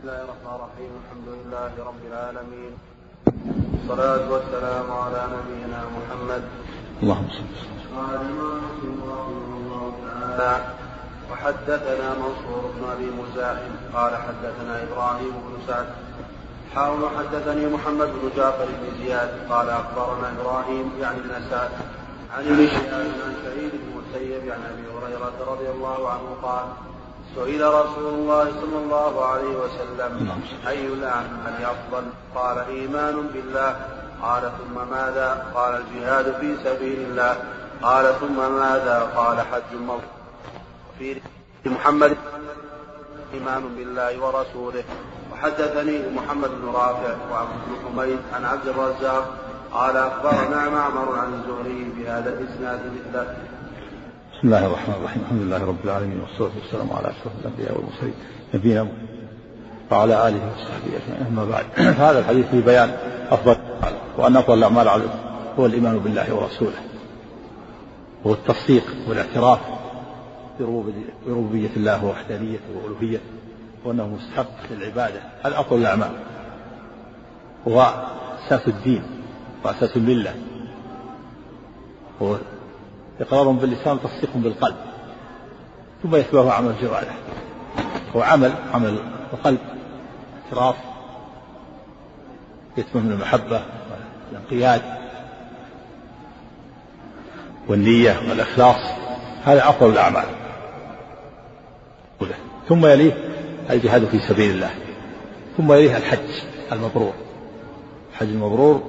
بسم الله الرحمن الرحيم الحمد لله رب العالمين والصلاة والسلام على نبينا محمد اللهم صل قال الإمام مسلم رحمه الله تعالى وحدثنا منصور بن أبي مزاحم قال حدثنا إبراهيم بن سعد حاول حدثني محمد بن جعفر بن زياد قال أخبرنا إبراهيم يعني بن سعد عن ابن شهاب عن سعيد بن المسيب عن أبي هريرة رضي الله عنه قال سئل رسول الله صلى الله عليه وسلم أي الأعمال أفضل قال إيمان بالله. قال ثم ماذا؟ قال الجهاد في سبيل الله. قال ثم ماذا؟ قال حج الموت في محمد إيمان بالله ورسوله. وحدثني محمد بن رافع وعبد بن حميد عن عبد الرزاق قال أخبرنا معمر عن الزهري بهذا الإسناد مثله بسم الله الرحمن الرحيم. الحمد لله رب العالمين والصلاة والسلام على أشرف الأنبياء والمرسلين نبينا وعلى آله وصحبه أجمعين. أما بعد فهذا الحديث في بيان أفضل وأن أفضل الأعمال هو الإيمان بالله ورسوله هو التصديق والاعتراف بربوبية الله ووحدانيته وألوهيته وأنه مستحق للعبادة. هذا أفضل الأعمال. وهو أساس الدين وأساس الملة. هو إقرار باللسان وتصديق بالقلب ثم يتبعه عمل الجوارح هو عمل عمل القلب اعتراف يتبع من المحبة والانقياد والنية والإخلاص. هذا أفضل الأعمال. ثم يليه الجهاد في سبيل الله. ثم يليه الحج المبرور. الحج المبرور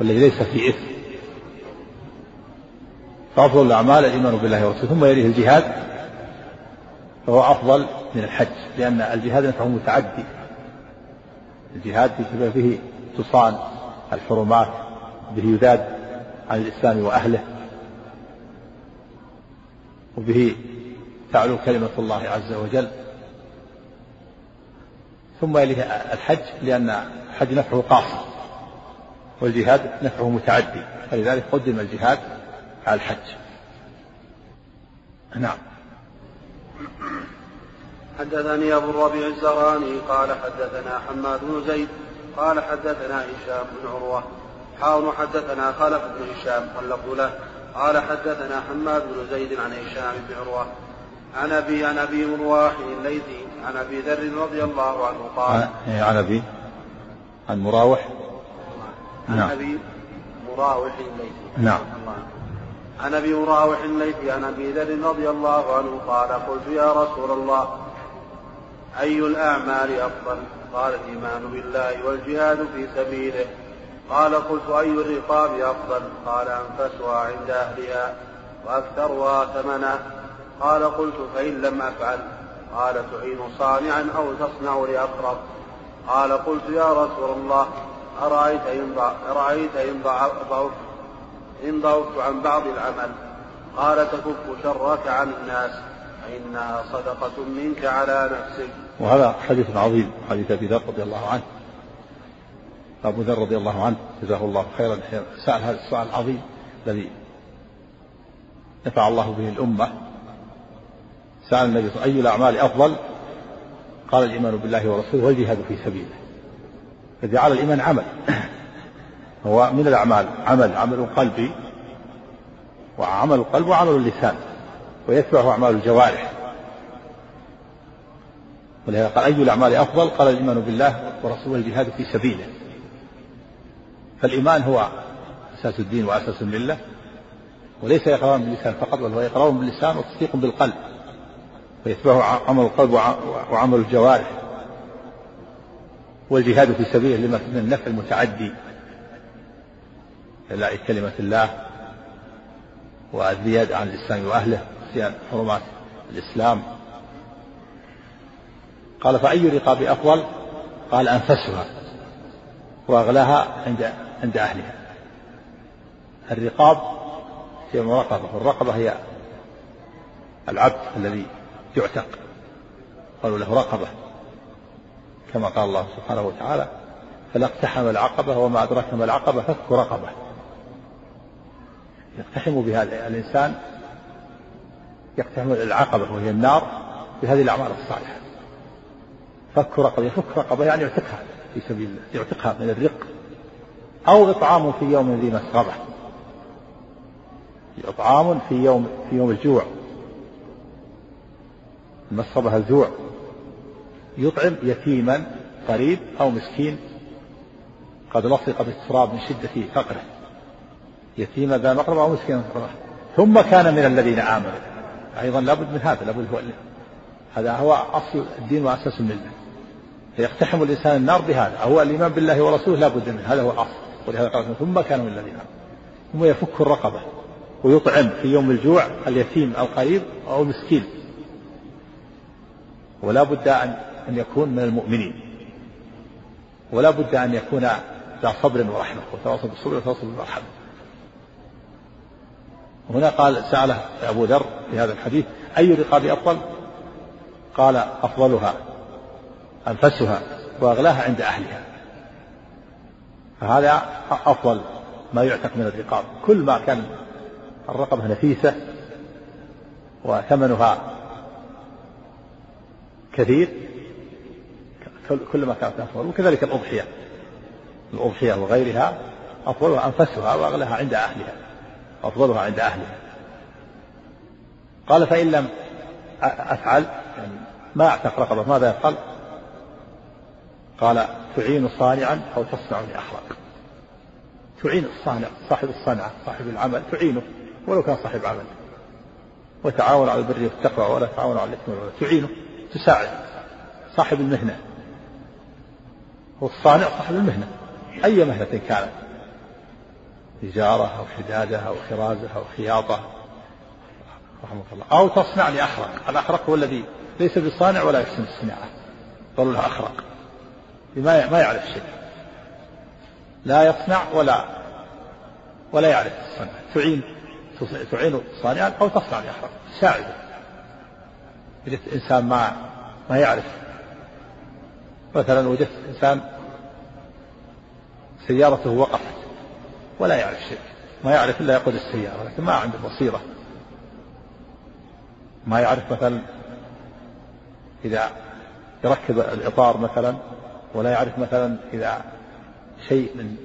والذي ليس فيه إثم. فأفضل الأعمال الإيمان بالله ورسوله ثم يليه الجهاد فهو أفضل من الحج لأن الجهاد نفعه متعدي. الجهاد به تصان الحرمات به يذاد عن الإسلام وأهله وبه تعلو كلمة الله عز وجل. ثم يليه الحج لأن الحج نفعه قاصر والجهاد نفعه متعدي فلذلك قدم الجهاد على الحج. نعم. حدثني أبو الربيع الزهراني قال حدثنا حماد بن زيد قال حدثنا هشام بن عروة. حاول حدثنا خلف بن هشام واللفظ له. قال حدثنا حماد بن زيد عن هشام بن عروة. عن أبي عن أبي مروح الليثي عن أبي ذر رضي الله عنه قال عن أبي عن مراوح؟ عن نعم. أبي مراوح الليثي. نعم. عن أبي مراوح الليثي عن أبي ذر رضي الله عنه قال قلت يا رسول الله أي الأعمال أفضل؟ قال الإيمان بالله والجهاد في سبيله. قال قلت أي الرقاب أفضل؟ قال أنفسها عند أهلها وأكثرها ثمنا قال قلت فإن لم أفعل. قال تعين صانعا أو تصنع لأقرب. قال قلت يا رسول الله أرأيت إن ضعفت إن ضعفت عن بعض العمل قال تكف شرك عن الناس فإنها صدقة منك على نفسك. وهذا حديث عظيم حديث أبي ذر رضي الله عنه. أبو ذر رضي الله عنه جزاه الله خيرا سأل هذا السؤال العظيم الذي نفع الله به الأمة. سأل النبي صلى الله عليه وسلم أي الأعمال أفضل؟ قال الإيمان بالله ورسوله والجهاد في سبيله. فجعل الإيمان عمل. هو من الأعمال عمل عمل قلبي وعمل القلب وعمل اللسان ويتبعه أعمال الجوارح. ولهذا قال أي الأعمال أفضل؟ قال الإيمان بالله ورسوله الجهاد في سبيله. فالإيمان هو أساس الدين وأساس الملة وليس إقرارا باللسان فقط بل هو إقرار باللسان وتصديق بالقلب ويتبعه عمل القلب وعمل الجوارح. والجهاد في سبيله لما من النفع المتعدي. إعلاء كلمة الله والزيادة عن الإسلام وأهله صيانة حرمات الإسلام. قال فأي رقاب أفضل؟ قال أنفسها وأغلاها عند عند أهلها. الرقاب هي المراقبة والرقبة هي العبد الذي يعتق. قالوا له رقبة كما قال الله سبحانه وتعالى فلا اقتحم العقبة وما أدرك ما العقبة فك رقبة. يقتحم بها الإنسان يقتحم العقبة وهي النار بهذه الأعمال الصالحة. فك رقبة يفك رقبة يعني يعتقها في سبيل الله يعتقها من الرق. أو إطعام في يوم ذي مسغبة. إطعام في يوم في يوم الجوع. المسغبة الجوع. يطعم يتيما قريب أو مسكين. قد لصق بالتراب من شدة فقره. يتيما ذا مقربة أو مسكين ثم كان من الذين آمنوا. أيضا لابد من هذا لابد هو هذا هو أصل الدين وأساس الملة. فيقتحم الإنسان النار بهذا. هو الإيمان بالله ورسوله لابد منه. هذا هو الأصل. ولهذا قال ثم كان من الذين آمنوا. ثم يفك الرقبة ويطعم في يوم الجوع اليتيم القريب أو المسكين. ولا بد أن أن يكون من المؤمنين. ولا بد أن يكون ذا صبر ورحمة وتواصل بالصبر وتواصل بالمرحمة هنا قال سأله أبو ذر في هذا الحديث أي الرقاب أفضل؟ قال أفضلها أنفسها وأغلاها عند أهلها. فهذا أفضل ما يعتق من الرقاب. كل ما كان الرقبة نفيسة وثمنها كثير كل ما كانت أفضل. وكذلك الأضحية. الأضحية وغيرها أفضلها أنفسها وأغلاها عند أهلها. أفضلها عند أهلها قال فإن لم أفعل يعني ما أعتق رقبة ماذا يفعل؟ قال تعين صانعا أو تصنع لأخلاق. تعين الصانع صاحب الصنعة صاحب العمل تعينه ولو كان صاحب عمل. وتعاون على البر والتقوى ولا تعاون على الإثم تعينه تساعد. صاحب المهنة. هو الصانع صاحب المهنة. أي مهنة كانت؟ تجارة أو حدادة أو خرازة أو خياطة. رحمه الله. أو تصنع لأخرق. الأخرق هو الذي ليس بصانع ولا يحسن الصناعة. قالوا له أخرق. ما ما يعرف شيء. لا يصنع ولا ولا يعرف الصنعة تعين تعين صانعا أو تصنع لأخرق. تساعده وجدت إنسان ما ما يعرف. مثلا وجدت إنسان سيارته وقفت. ولا يعرف شيء. ما يعرف إلا يقود السيارة لكن ما عنده بصيرة. ما يعرف مثلا إذا يركب الإطار مثلا ولا يعرف مثلا إذا شيء من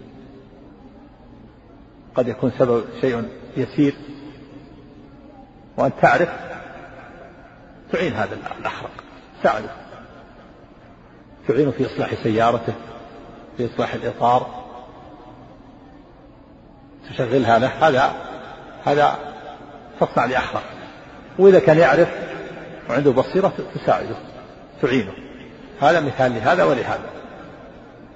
قد يكون سبب شيء يسير. وأن تعرف تعين هذا الأحرق تساعده تعينه في إصلاح سيارته في إصلاح الإطار. تشغلها له هذا هذا تصنع لأحرق وإذا كان يعرف وعنده بصيرة تساعده تعينه. هذا مثال لهذا ولهذا.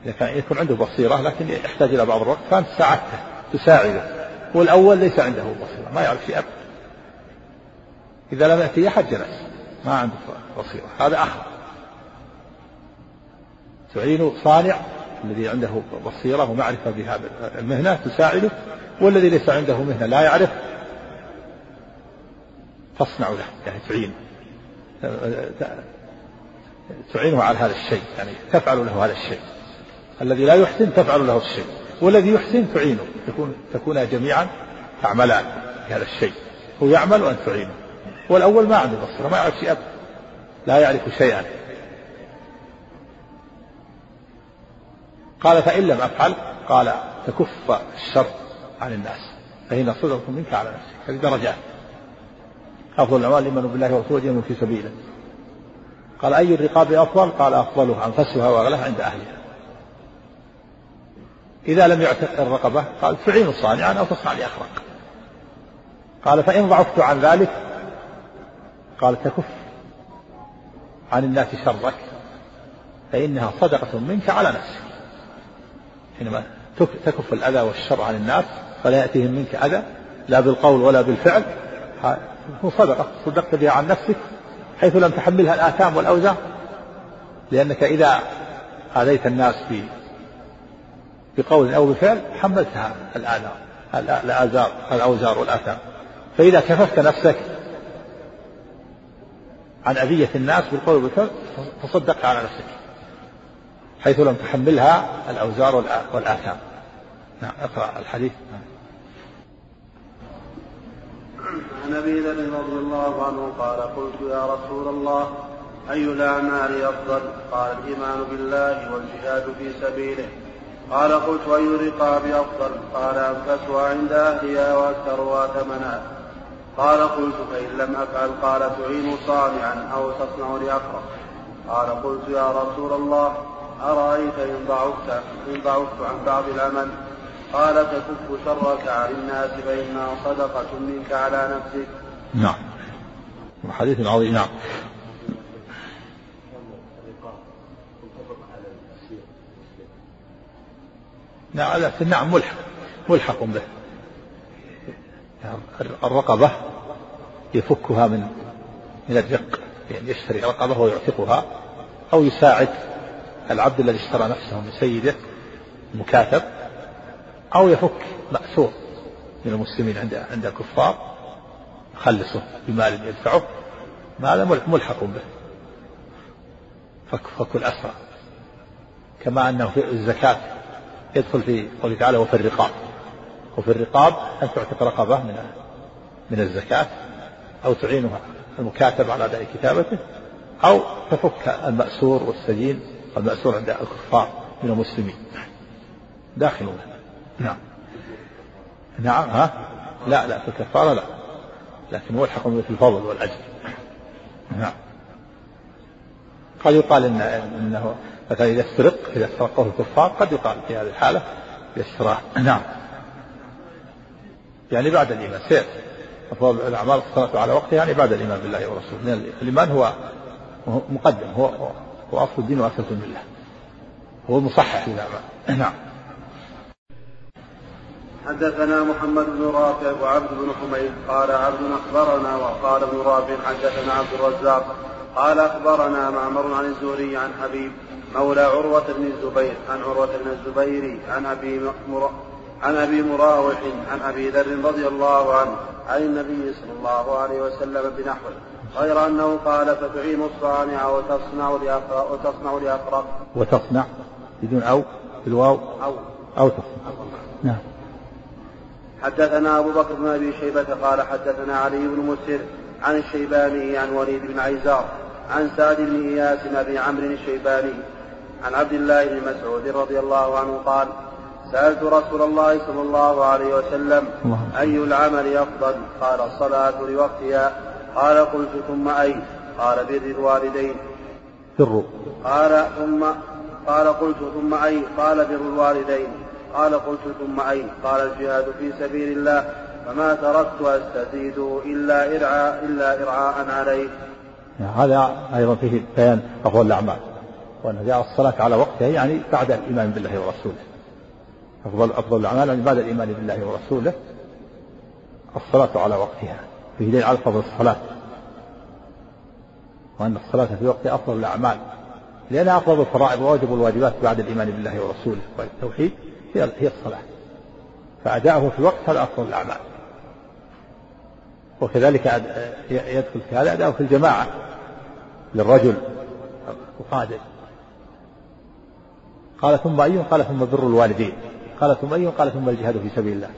إذا كان يكون عنده بصيرة لكن يحتاج إلى بعض الوقت فأنت ساعدته تساعده. والأول ليس عنده بصيرة ما يعرف شيء أبدا إذا لم يأتي أحد جلس ما عنده بصيرة هذا أخر. تعين صانع الذي عنده بصيرة ومعرفة بهذا المهنة تساعده. والذي ليس عنده مهنة لا يعرف تصنع له يعني تعين. تعينه على هذا الشيء يعني تفعل له هذا الشيء. الذي لا يحسن تفعل له الشيء. والذي يحسن تعينه. تكون تكونا جميعا تعملان هذا الشيء. هو يعمل وأنت تعينه. والأول ما عنده بصيرة ما يعرف أبدا لا يعرف شيئا. قال فإن لم أفعل قال تكف الشر. عن الناس. فإن صدقة منك على نفسك. هذه درجات. أفضل الأعمال الإيمان بالله ورسوله جهل في سبيله. قال أي الرقاب أفضل؟ قال أفضلها أنفسها وأغلاها عند أهلها. إذا لم يعتق الرقبة قال تعين صانعا أو تصنع لأخرق قال فإن ضعفت عن ذلك قال تكف عن الناس شرك فإنها صدقة منك على نفسك. حينما تكف الأذى والشر عن الناس فلا يأتيهم منك أذى لا بالقول ولا بالفعل. صدقة صدقت بها عن نفسك حيث لم تحملها الآثام والأوزار. لأنك إذا آذيت الناس في بقول أو بفعل حملتها الآثار الآزار الأوزار والآثام. فإذا كففت نفسك عن أذية الناس بالقول والفعل تصدقت على نفسك حيث لم تحملها الأوزار والآثام. نعم اقرأ الحديث. نعم. عن أبي ذر رضي الله عنه قال قلت يا رسول الله أي الأعمال أفضل؟ قال الإيمان بالله والجهاد في سبيله. قال قلت أي الرقاب أفضل؟ قال أنفسها عند أهلها وأكثرها ثمنا قال قلت فإن لم أفعل قال تعين صانعا أو تصنع لأقرب قال قلت يا رسول الله أرأيت إن ضعفت إن ضعفت عن بعض العمل؟ قال تكف شرك عن الناس فإنها صدقة منك على نفسك. نعم. حديث عظيم. نعم. نعم نعم ملحق. ملحق به. الرقبة يفكها من من الرق يعني يشتري رقبة ويعتقها أو يساعد العبد الذي اشترى نفسه من سيده مكاتب أو يفك مأسور من المسلمين عند عند الكفار يخلصه بمال يدفعه ما ملحق به. فك فك الأسرى كما أنه في الزكاة يدخل في قوله تعالى وفي الرقاب. وفي الرقاب أن تعتق رقبة من من الزكاة أو تعينها المكاتب على أداء كتابته أو تفك المأسور والسجين المأسور عند الكفار من المسلمين. داخل نعم. نعم ها؟ لا لا في الكفارة لا. لكن هو الحق في الفضل والأجر. نعم. قد يقال إن إنه مثلا إذا استرق إذا استرقه الكفار قد يقال في هذه الحالة يسرى نعم. يعني بعد الإيمان. سير. أفضل الأعمال الصلاة على وقتها يعني بعد الإيمان بالله ورسوله. الإيمان هو مقدم هو هو أصل الدين وأساس الملة هو المصحح للأعمال نعم. حدثنا محمد بن رافع وعبد بن حميد قال عبد أخبرنا وقال ابن رافع حدثنا عبد الرزاق قال أخبرنا معمر عن الزهري عن حبيب مولى عروة بن الزبير عن عروة بن الزبير عن أبي عن أبي مراوح عن أبي ذر رضي الله عنه عن النبي صلى الله عليه وسلم بنحوه غير أنه قال فتعين الصانع وتصنع لاقرا وتصنع لاقرا وتصنع بدون أو بالواو؟ أو. أو تصنع. نعم. حدثنا أبو بكر بن أبي شيبة قال حدثنا علي بن مسر عن الشيباني عن وليد بن عيزار عن سعد بن إياس بن أبي عمرو الشيباني عن عبد الله بن مسعود رضي الله عنه قال سألت رسول الله صلى الله عليه وسلم أي العمل أفضل؟ قال الصلاة لوقتها. قال قلت ثم أي قال بر الوالدين. بر قال ثم قال قلت ثم أي قال بر الوالدين. قال قلت ثم أي قال الجهاد في سبيل الله فما تركت أستزيد إلا إرعاء إلا إرعاء عليه. هذا أيضا فيه بيان أفضل الأعمال وأن جاء الصلاة على وقتها يعني بعد الإيمان بالله ورسوله. أفضل أفضل الأعمال يعني بعد الإيمان بالله ورسوله الصلاة على وقتها. فيه دليل على فضل الصلاة. وأن الصلاة في وقتها أفضل الأعمال لأنها أفضل الفرائض وواجب الواجبات بعد الإيمان بالله ورسوله والتوحيد. هي هي الصلاة. فأداؤه في وقت هذا أفضل الأعمال. وكذلك يدخل في هذا أداؤه في الجماعة للرجل القادر. قال ثم أي قال ثم بر الوالدين. قال ثم أي قال ثم الجهاد في سبيل الله.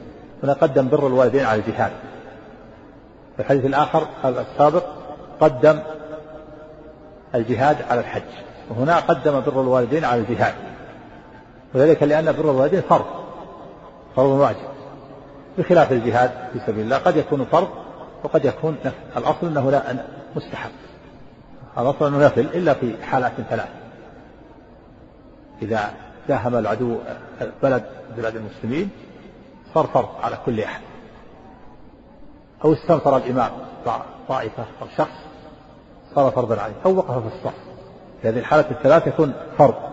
هنا قدم بر الوالدين على الجهاد. في الحديث الآخر السابق قدم الجهاد على الحج. وهنا قدم بر الوالدين على الجهاد. وذلك لأن بر الوالدين فرض فرض واجب. بخلاف الجهاد في سبيل الله قد يكون فرض وقد يكون نفل. الأصل أنه لا مستحب. الأصل أنه نفل إلا في حالات ثلاث. إذا داهم العدو بلد بلاد المسلمين صار فرض على كل أحد. أو استنفر الإمام طائفة أو شخص صار فرضا عليه أو وقف في الصف. في هذه الحالة الثلاث يكون فرض.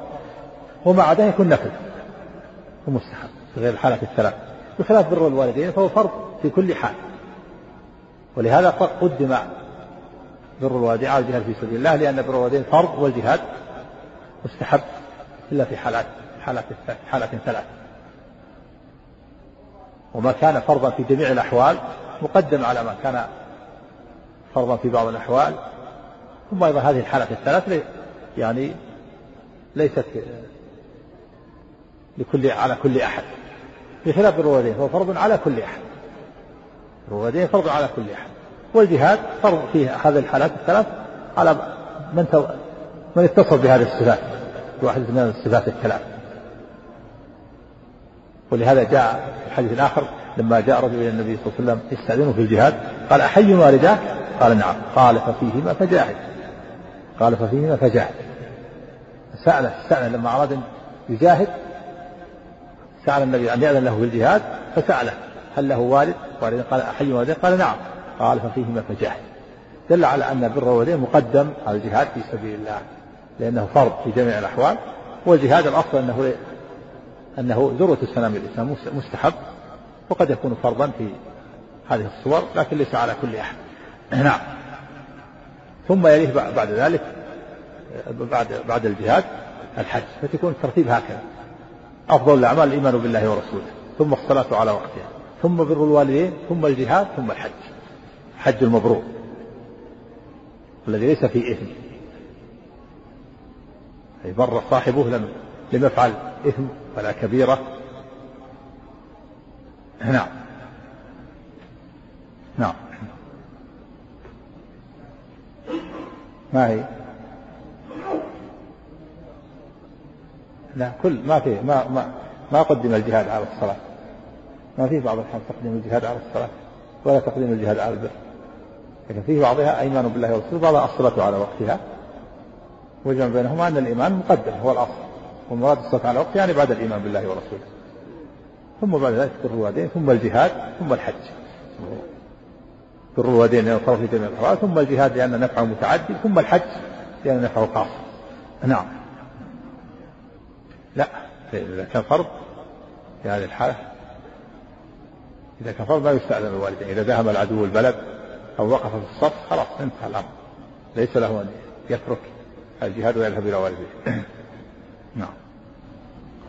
وما عداه يكون نفل ومستحب في غير الحالة الثلاث. بخلاف بر الوالدين فهو فرض في كل حال. ولهذا قدم بر الوالدين على الجهاد في سبيل الله لأن بر الوالدين فرض والجهاد مستحب إلا في حالات حالات حالات ثلاث. وما كان فرضا في جميع الأحوال مقدم على ما كان فرضا في بعض الأحوال. ثم أيضا هذه الحالات الثلاث يعني ليست لكل على كل أحد. بخلاف الروادين فهو فرض على كل أحد. الروادين فرض على كل أحد. والجهاد فرض في هذه الحالات الثلاث على من من اتصف بهذه الصفات. بواحدة من الصفات الثلاث ولهذا جاء في حديث آخر لما جاء رجل إلى النبي صلى الله عليه وسلم يستأذنه في الجهاد قال أحي والداك؟ قال نعم. قال ففيهما فجاهد. قال ففيهما فجاهد. سأل سأل لما أراد أن يجاهد سأل النبي أن يأذن له في الجهاد فسأله هل له والد؟ والد قال أحي والداك؟ قال نعم. قال ففيهما فجاهد دل على أن بر الوالدين مقدم على الجهاد في سبيل الله لأنه فرض في جميع الأحوال. والجهاد الأصل أنه أنه ذروة السلام الإسلام مستحب وقد يكون فرضا في هذه الصور لكن ليس على كل أحد. نعم. ثم يليه بعد ذلك بعد بعد الجهاد الحج فتكون الترتيب هكذا. أفضل الأعمال الإيمان بالله ورسوله ثم الصلاة على وقتها ثم بر الوالدين ثم الجهاد ثم الحج. حج المبرور الذي ليس فيه إثم. أي بر صاحبه لم لم يفعل إثم ولا كبيرة. نعم. نعم. ما هي؟ لا كل ما في ما ما ما قدم الجهاد على الصلاة. ما في بعض الأحيان تقديم الجهاد على الصلاة ولا تقديم الجهاد على البر. لكن في بعضها أيمان بالله ورسوله بعضها الصلاة على وقتها. وجمع بينهما أن الإيمان مقدم هو الأصل. والمراد الصلاة على وقتها يعني بعد الإيمان بالله ورسوله. ثم بعد ذلك بر الوالدين ثم الجهاد ثم الحج. بر الوالدين لأنه فرض في جميع الأحوال ثم الجهاد لأن نفعه متعدي ثم الحج لأن نفعه خاص. نعم. لا إذا كان فرض في هذه الحالة. إذا كان فرض ما يستأذن الوالدين. إذا ذهب العدو البلد أو وقف في الصف خلاص انتهى الأمر. ليس له أن يترك الجهاد ويذهب إلى والديه نعم.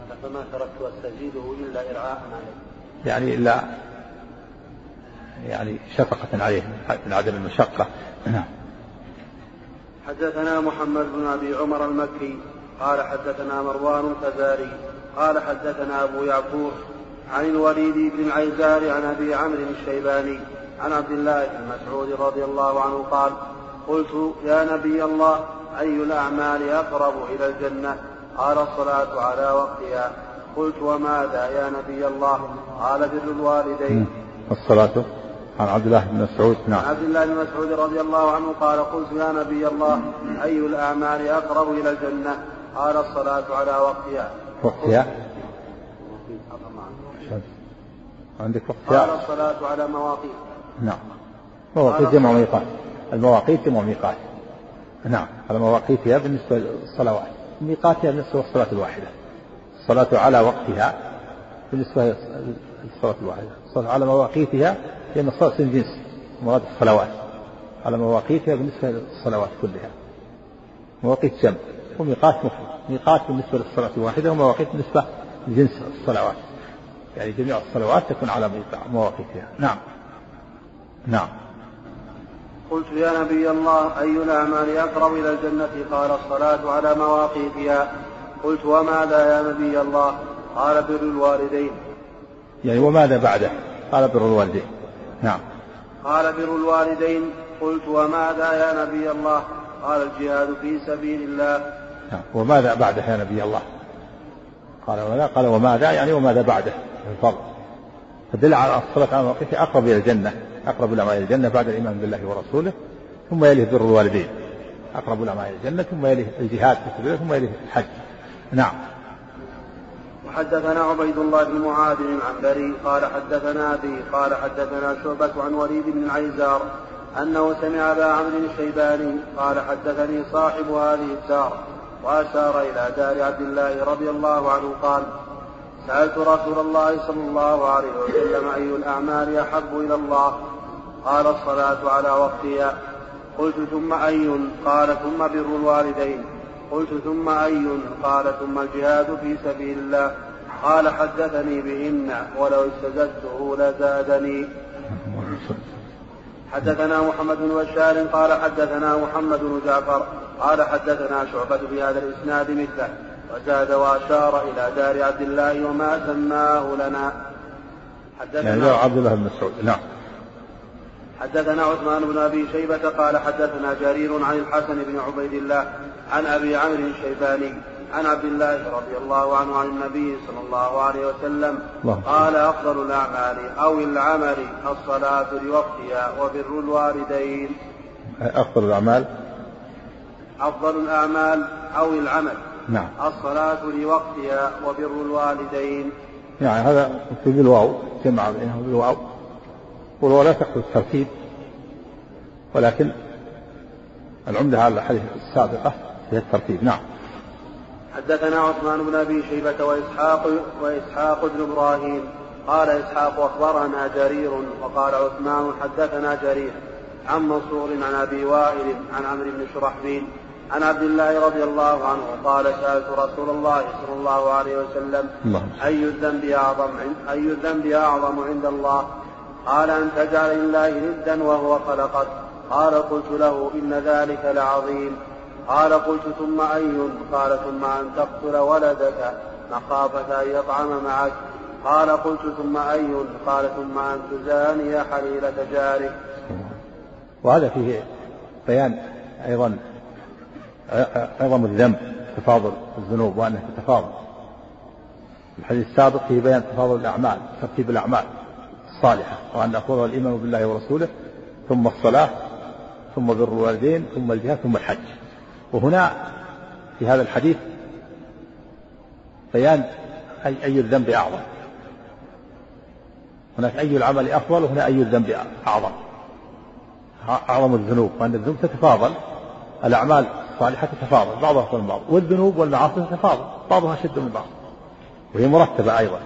قال فما تركت أستزيده إلا إرعاء عليه. يعني إلا يعني شفقة عليه من عدم المشقة. نعم. حدثنا محمد بن أبي عمر المكي قال حدثنا مروان الفزاري قال حدثنا أبو يعقوب عن الوليد بن العيزار عن أبي عمرو الشيباني عن عبد الله بن مسعود رضي الله عنه قال قلت يا نبي الله أي الأعمال أقرب إلى الجنة؟ قال الصلاة على وقتها. قلت وماذا يا نبي الله؟ قال بر الوالدين. الصلاة عن عبد الله بن مسعود نعم. عن عبد الله بن مسعود رضي الله عنه قال قلت يا نبي الله أي الأعمال أقرب إلى الجنة؟ قال الصلاة على وقتها. وقتها. عندك وقتها. قال الصلاة على مواقيت. نعم. مواقيت جمع ميقات. المواقيت جمع ميقات. نعم. على مواقيتها بالنسبة للصلوات. ميقاتها بالنسبة للصلاة الواحدة. الصلاة على وقتها بالنسبة للصلاة الواحدة. الصلاة على مواقيتها لأن الصلاة من جنس مراد الصلوات. على مواقيتها بالنسبة للصلوات كلها. مواقيت جمع. وميقات مفرد. ميقات بالنسبة للصلاة الواحدة ومواقيت بالنسبة لجنس الصلوات. يعني جميع الصلوات تكون على مواقيتها. نعم. نعم. قلت يا نبي الله أي الأعمال أقرب إلى الجنة؟ قال الصلاة على مواقيتها. قلت وماذا يا نبي الله؟ قال بر الوالدين. يعني وماذا بعده؟ قال بر الوالدين. نعم. قال بر الوالدين. قلت وماذا يا نبي الله؟ قال الجهاد في سبيل الله. نعم وماذا بعده يا نبي الله؟ قال وماذا قال وماذا يعني وماذا بعده؟ الفضل. فدل على الصلاة على مواقيتها أقرب إلى الجنة أقرب الأعمال إلى الجنة بعد الإيمان بالله ورسوله ثم يليه بر الوالدين. أقرب الأعمال إلى الجنة ثم يليه الجهاد في سبيله ثم يليه الحج. نعم. وحدثنا عبيد الله بن معاذ العنبري قال حدثنا أبي قال حدثنا شعبة عن وليد بن العيزار أنه سمع أبا عمرو الشيباني قال حدثني صاحب هذه الدار. وأشار إلى دار عبد الله رضي الله عنه قال سألت رسول الله صلى الله عليه وسلم أي الأعمال أحب إلى الله؟ قال الصلاة على وقتها قلت ثم أي؟ قال ثم بر الوالدين. قلت ثم أي؟ قال ثم الجهاد في سبيل الله. قال حدثني بهن ولو استزدته لزادني. حدثنا محمد بن بشار قال حدثنا محمد بن جعفر قال حدثنا شعبة في هذا الإسناد مثله وزاد وأشار إلى دار عبد الله وما سماه لنا. حدثنا يعني عبد الله بن مسعود نعم. حدثنا عثمان بن أبي شيبة قال حدثنا جرير عن الحسن بن عبيد الله عن أبي عمرو الشيباني عن عبد الله رضي الله عنه عن النبي صلى الله عليه وسلم. قال أفضل الأعمال أو العمل الصلاة لوقتها وبر الوالدين. أفضل الأعمال؟ أفضل الأعمال أو العمل نعم. الصلاة لوقتها وبر الوالدين. يعني هذا في بالواو جمع بينه بالواو. والواو لا تقصد الترتيب ولكن العمدة على الحديث السابقة هي الترتيب. نعم. حدثنا عثمان بن أبي شيبة واسحاق وإسحاق بن إبراهيم قال إسحاق أخبرنا جرير وقال عثمان حدثنا جرير عن منصور عن أبي وائل عن عمرو بن شرحبيل عن عبد الله رضي الله عنه قال سألت رسول الله صلى الله عليه وسلم الله. أي الذنب أعظم أي الذنب أعظم عند الله؟ قال أن تجعل لله ندا وهو خلقك قال قلت له إن ذلك لعظيم قال قلت ثم أي قال ثم أن تقتل ولدك مخافة أن يطعم معك. قال قلت ثم أي قال ثم أن تزاني حليلة جارك. وهذا فيه بيان أيضا عظم الذنب تفاضل الذنوب وأنها تتفاضل. الحديث السابق فيه بيان تفاضل الأعمال ترتيب الأعمال الصالحة وأن أفضل الإيمان بالله ورسوله ثم الصلاة ثم بر الوالدين ثم الجهاد ثم الحج. وهنا في هذا الحديث بيان أي, أي الذنب أعظم. هناك أي العمل أفضل وهنا أي الذنب أعظم. أعظم الذنوب وأن الذنوب تتفاضل الأعمال الصالحة تتفاضل بعضها فوق بعض والذنوب والمعاصي تتفاضل بعضها أشد من بعض وهي مرتبة أيضا.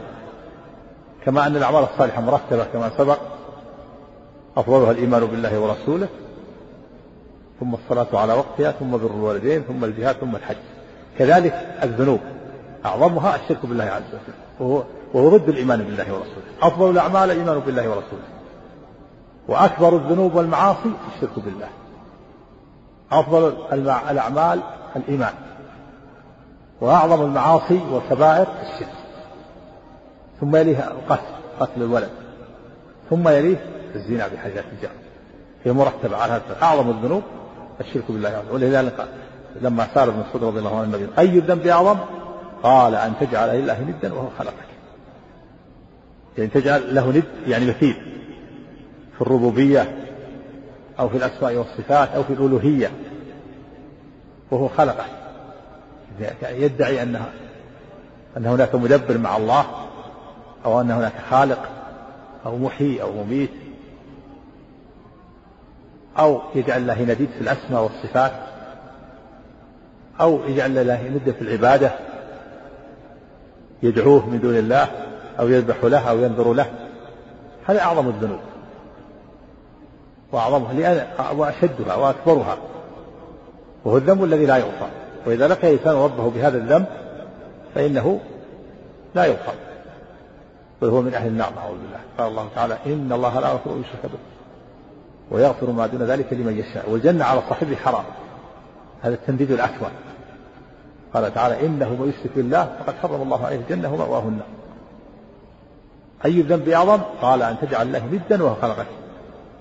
كما أن الأعمال الصالحة مرتبة كما سبق أفضلها الإيمان بالله ورسوله ثم الصلاة على وقتها ثم بر الوالدين ثم الجهاد ثم الحج. كذلك الذنوب. أعظمها الشرك بالله عز وجل. وهو, وهو ضد الإيمان بالله ورسوله. أفضل الأعمال الإيمان بالله ورسوله. وأكبر الذنوب والمعاصي الشرك بالله. أفضل الأعمال الإيمان. وأعظم المعاصي والكبائر الشرك. ثم يليه القتل قتل الولد. ثم يليه الزنا بحاجات الجار هي مرتبة على هذا. أعظم الذنوب الشرك بالله وجل. ولذلك لما سأل ابن مسعود رضي الله عنه النبي أي الذنب أعظم؟ قال أن تجعل لله ندا وهو خلقك. يعني تجعل له ند يعني مثيل في الربوبية أو في الأسماء والصفات أو في الألوهية. وهو خلقه. يدعي أنها أن هناك مدبر مع الله أو أن هناك خالق أو محيي أو مميت. أو يجعل الله نديد في الأسماء والصفات أو يجعل الله ند في العبادة يدعوه من دون الله أو يذبح له أو ينذر له. هذا أعظم الذنوب وأعظمها لأن وأشدها وأكبرها وهو الذنب الذي لا يغفر. وإذا لقي الإنسان ربه بهذا الذنب فإنه لا يغفر بل هو من أهل النار نعوذ بالله. قال الله تعالى إن الله لا يغفر يشرك به. ويغفر ما دون ذلك لمن يشاء. والجنة على صاحبه حرام. هذا التنديد الأكبر. قال تعالى إنه من يشرك بالله فقد حرم الله عليه الجنة ومأواه النار. أي الذنب أعظم؟ قال أن تجعل الله ندا وهو خلقك.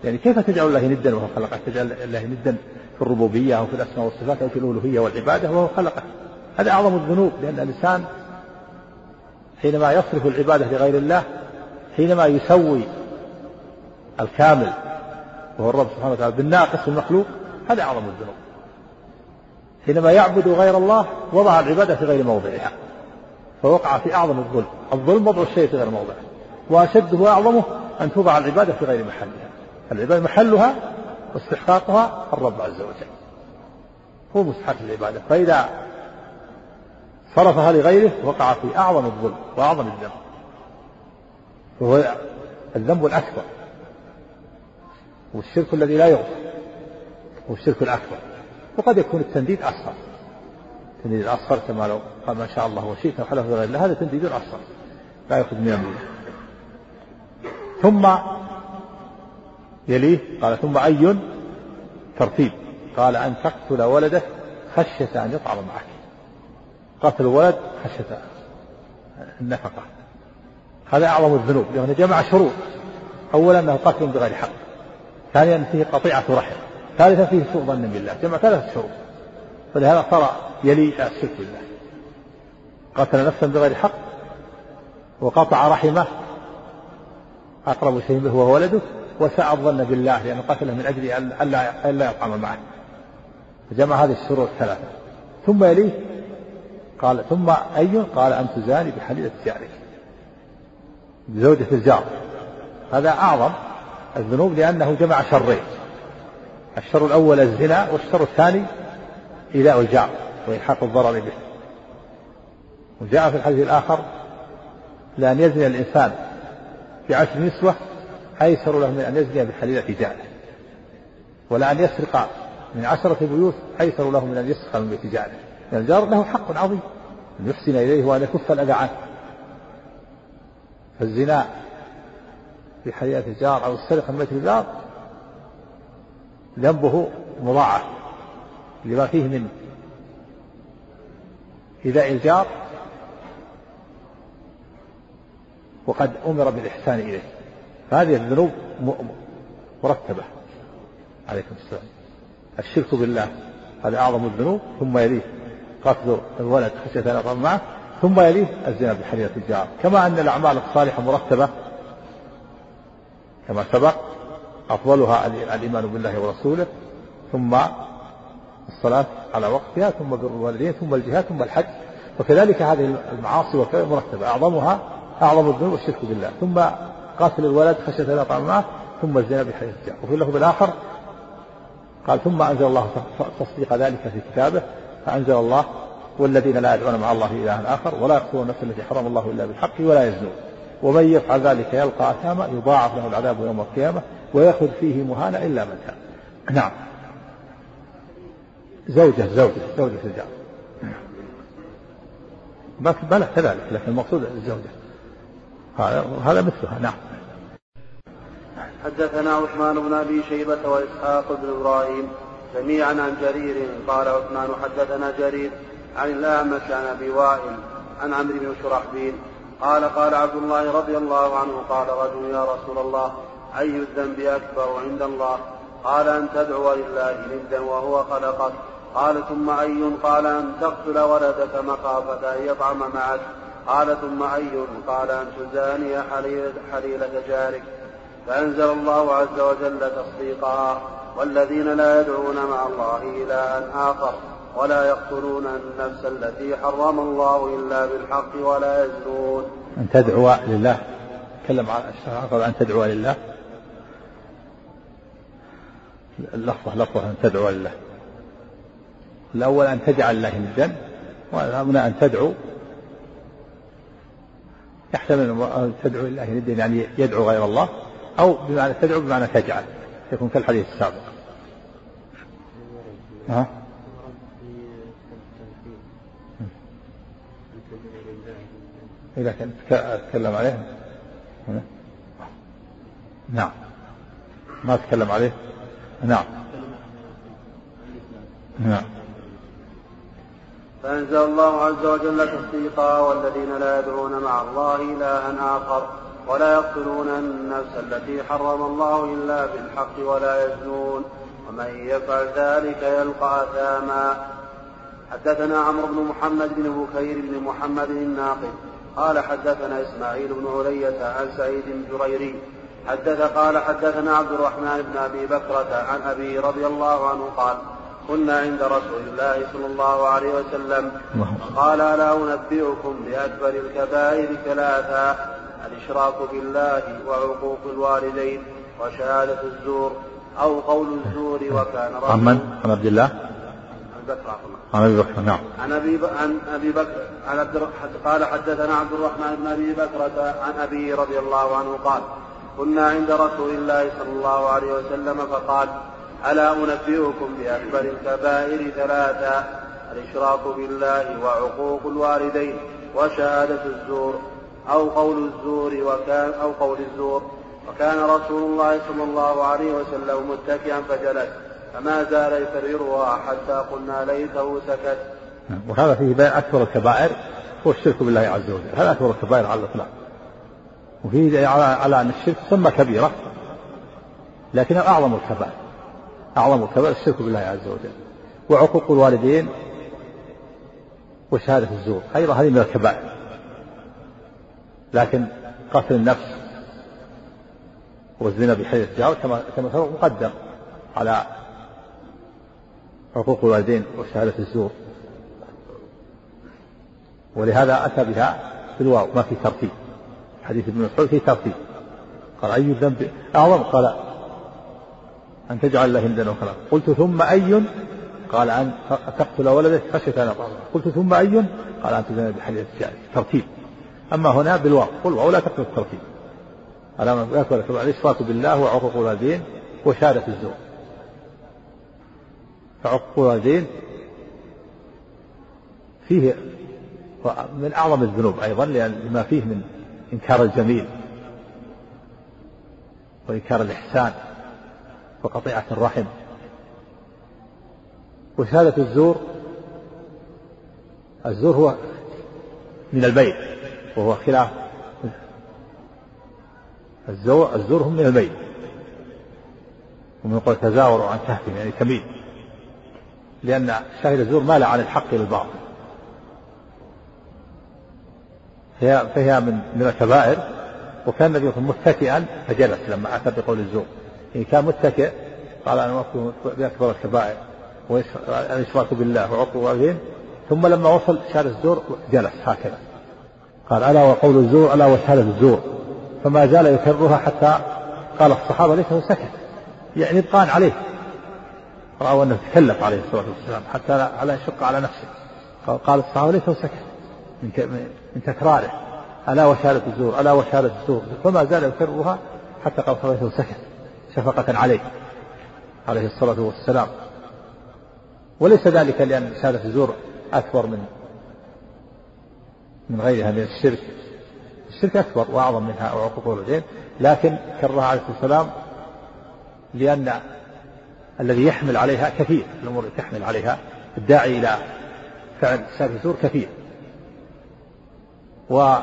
يعني كيف تجعل الله ندا وهو خلقك؟ تجعل الله ندا في الربوبية أو في الأسماء والصفات أو في الألوهية والعبادة وهو خلقك. هذا أعظم الذنوب لأن الإنسان حينما يصرف العبادة لغير الله حينما يسوي الكامل وهو الرب سبحانه وتعالى بالناقص المخلوق هذا أعظم الذنوب. حينما يعبد غير الله وضع العبادة في غير موضعها فوقع في أعظم الظلم. الظلم وضع الشيء في غير موضعه وأشده وأعظمه أن توضع العبادة في غير محلها. العبادة محلها واستحقاقها الرب عز وجل. هو مستحق العبادة فإذا صرفها لغيره وقع في أعظم الظلم وأعظم الذنب. وهو الذنب الأكبر. والشرك الذي لا يغفر هو الشرك الأكبر. وقد يكون التنديد أصغر. التنديد الأصغر كما لو قال ما شاء الله وشئت وحلف بغير الله هذا تنديد أصغر. لا يأخذ من يمينه ثم يليه قال ثم أي ترتيب؟ قال أن تقتل ولدك خشية أن يطعم معك. قتل الولد خشية النفقة. هذا أعظم الذنوب لأنه جمع شروط. أولا أنه قتل بغير حق. ثانيا فيه قطيعة رحم ثالثا فيه سوء ظن بالله جمع ثلاثة شروط فلهذا صار يلي الشرك بالله. قتل نفسا بغير حق وقطع رحمه. أقرب شيء به وهو ولده وساء الظن بالله لأنه قتله من أجل ألا ألا يطعم معه. فجمع هذه الشروط الثلاثة ثم يليه قال ثم أي قال أن تزاني بحليلة جارك بزوجة الجار هذا أعظم. الذنوب لأنه جمع شرين. الشر الأول الزنا والشر الثاني إيذاء الجار وإلحاق الضرر به. وجاء في الحديث الآخر لأن يزني الإنسان بعشر نسوة أيسر له من أن يزني بحليلة جاره ولأن يسرق من عشرة بيوت أيسر له من أن يسرق من بيت جاره. لأن الجار له حق عظيم. أن يحسن إليه وأن يكف الأذى عنه. فالزنا في حياة الجار أو السرقة من بيت الجار ذنبه مضاعف لما فيه من إيذاء الجار وقد أمر بالإحسان إليه. فهذه الذنوب مرتبة. عليكم السلام. الشرك بالله هذا أعظم الذنوب ثم يليه قتل الولد خشية أن معه ثم يليه الزنا بحرية الجار. كما أن الأعمال الصالحة مرتبة كما سبق أفضلها الإيمان بالله ورسوله ثم الصلاة على وقتها ثم بر الوالدين ثم الجهاد ثم الحج. وكذلك هذه المعاصي والكبائر مرتبة. أعظمها أعظم الذنوب الشرك بالله. ثم قاتل الولد خشية لا يطعم معه ثم الزنا بحيث الجار وفي اللفظ الآخر قال ثم أنزل الله تصديق ذلك في كتابه فأنزل الله والذين لا يدعون مع الله إلها آخر ولا يقتلون النفس التي حرم الله إلا بالحق ولا يزنون. ومن يفعل ذلك يلقى أثاما يضاعف له العذاب يوم القيامة ويأخذ فيه مهانا إلا من تاب نعم. زوجة زوجة زوجة الجار بس بلى كذلك لكن المقصود الزوجة. هذا مثلها نعم. حدثنا عثمان بن أبي شيبة وإسحاق بن إبراهيم جميعا عن جرير قال عثمان حدثنا جرير عن الأعمش عن أبي وائل عن عمرو بن شرحبيل قال قال عبد الله رضي الله عنه قال رجل يا رسول الله أي الذنب أكبر عند الله؟ قال أن تدعو لله ندا وهو خلقك. قال ثم أي؟ قال أن تقتل ولدك مخافة أن يطعم معك. قال ثم أي؟ قال أن تزاني حليلة جارك. فأنزل الله عز وجل تصديقها والذين لا يدعون مع الله إلها آخر. ولا يقتلون النفس التي حرم الله إلا بالحق ولا يزنون. أن تدعو لله. تكلم عن الشرع أن تدعو لله. اللفظة لفظة أن تدعو لله. الأول أن تجعل الله ندا وهنا أن تدعو. يحتمل أن تدعو الله ندا يعني يدعو غير الله أو بمعنى تدعو بمعنى تجعل. يكون كالحديث السابق. ها؟ إذا كان تكلم عليه. نعم. ما تكلم عليه. نعم. نعم. فأنزل الله عز وجل تصديقا والذين لا يدعون مع الله إلها آخر ولا يقتلون النفس التي حرم الله إلا بالحق ولا يزنون. ومن يفعل ذلك يلقى أثاما. حدثنا عمرو بن محمد بن بكير بن محمد الناقد. قال حدثنا إسماعيل بن علية عن سعيد بن جريري حدث قال حدثنا عبد الرحمن بن أبي بكرة عن أبي رضي الله عنه قال كنا عند رسول الله صلى الله عليه وسلم قال ألا أنبئكم بأكبر الكبائر ثلاثة الإشراك بالله وعقوق الوالدين وشهادة الزور أو قول الزور وكان من؟ عن عبد الله؟ عن بكر عن أبي بكر نعم. عن أبي عن أبي بكر عن عبد قال حدثنا عبد الرحمن بن أبي بكرة عن أبي رضي الله عنه قال كنا عند رسول الله صلى الله عليه وسلم فقال ألا أنبئكم بأكبر الكبائر ثلاثة الإشراك بالله وعقوق الوالدين وشهادة الزور أو قول الزور وكان أو قول الزور وكان رسول الله صلى الله عليه وسلم متكئا فجلس فما زال يكررها حتى قلنا ليته سكت. وهذا فيه بيان أكبر الكبائر هو الشرك بالله عز وجل، هذا أكبر الكبائر على الإطلاق. وفيه على على أن الشرك ثم كبيرة لكن أعظم الكبائر أعظم الكبائر الشرك بالله عز وجل وعقوق الوالدين وشهادة الزور أيضا هذه من الكبائر لكن قتل النفس والزنا بحيث التجاوز كما كما مقدم على حقوق الوالدين وشهادة الزور. ولهذا أتى بها بالواو ما في ترتيب. حديث ابن مسعود في ترتيب. قال أي الذنب؟ أعظم قال أن تجعل الله ندا وخلاق قلت ثم أي؟ قال أن تقتل ولدك خشية أن قلت ثم أي؟ قال أن تزني بحديث ترتيب. أما هنا بالواو قل واو لا تقتل الترتيب. على يكبر الإشراك بالله وعقوق الوالدين وشهادة الزور. فعقوق الوالدين فيه من أعظم الذنوب أيضا لما فيه من إنكار الجميل وإنكار الإحسان وقطيعة الرحم. وشهادة الزور الزور هو من البيت وهو خلاف. الزور الزور هم من البيت. ومن قول تزاوروا عن كهفهم يعني تميل. لأن شاهد الزور مال عن الحق إلى الباطل فهي, فهي من من الكبائر. وكان النبي متكئا فجلس لما أتى بقول الزور. يعني كان متكئ قال أنا أكون بأكبر الكبائر والإشراك بالله وعقوق الوالدين ثم لما وصل شهادة الزور جلس هكذا. قال ألا وقول الزور ألا وشهادة الزور. فما زال يكررها حتى قال الصحابة ليته سكت. يعني إبقاء عليه. رأوا أنه تكلف عليه الصلاة والسلام حتى على يشق على نفسه. قال الصحابة ليته سكت. من من تكراره. ألا وشهادة الزور ألا وشهادة الزور. فما زال يكررها حتى قال وسلم سكت. شفقة عليه. عليه الصلاة والسلام. وليس ذلك لأن شهادة الزور أكبر من من غيرها من الشرك. الشرك أكبر وأعظم منها وعقوق الوالدين. لكن كررها عليه الصلاة والسلام لأن الذي يحمل عليها كثير الأمور التي تحمل عليها الداعي إلى فعل شهادة الزور كثير. و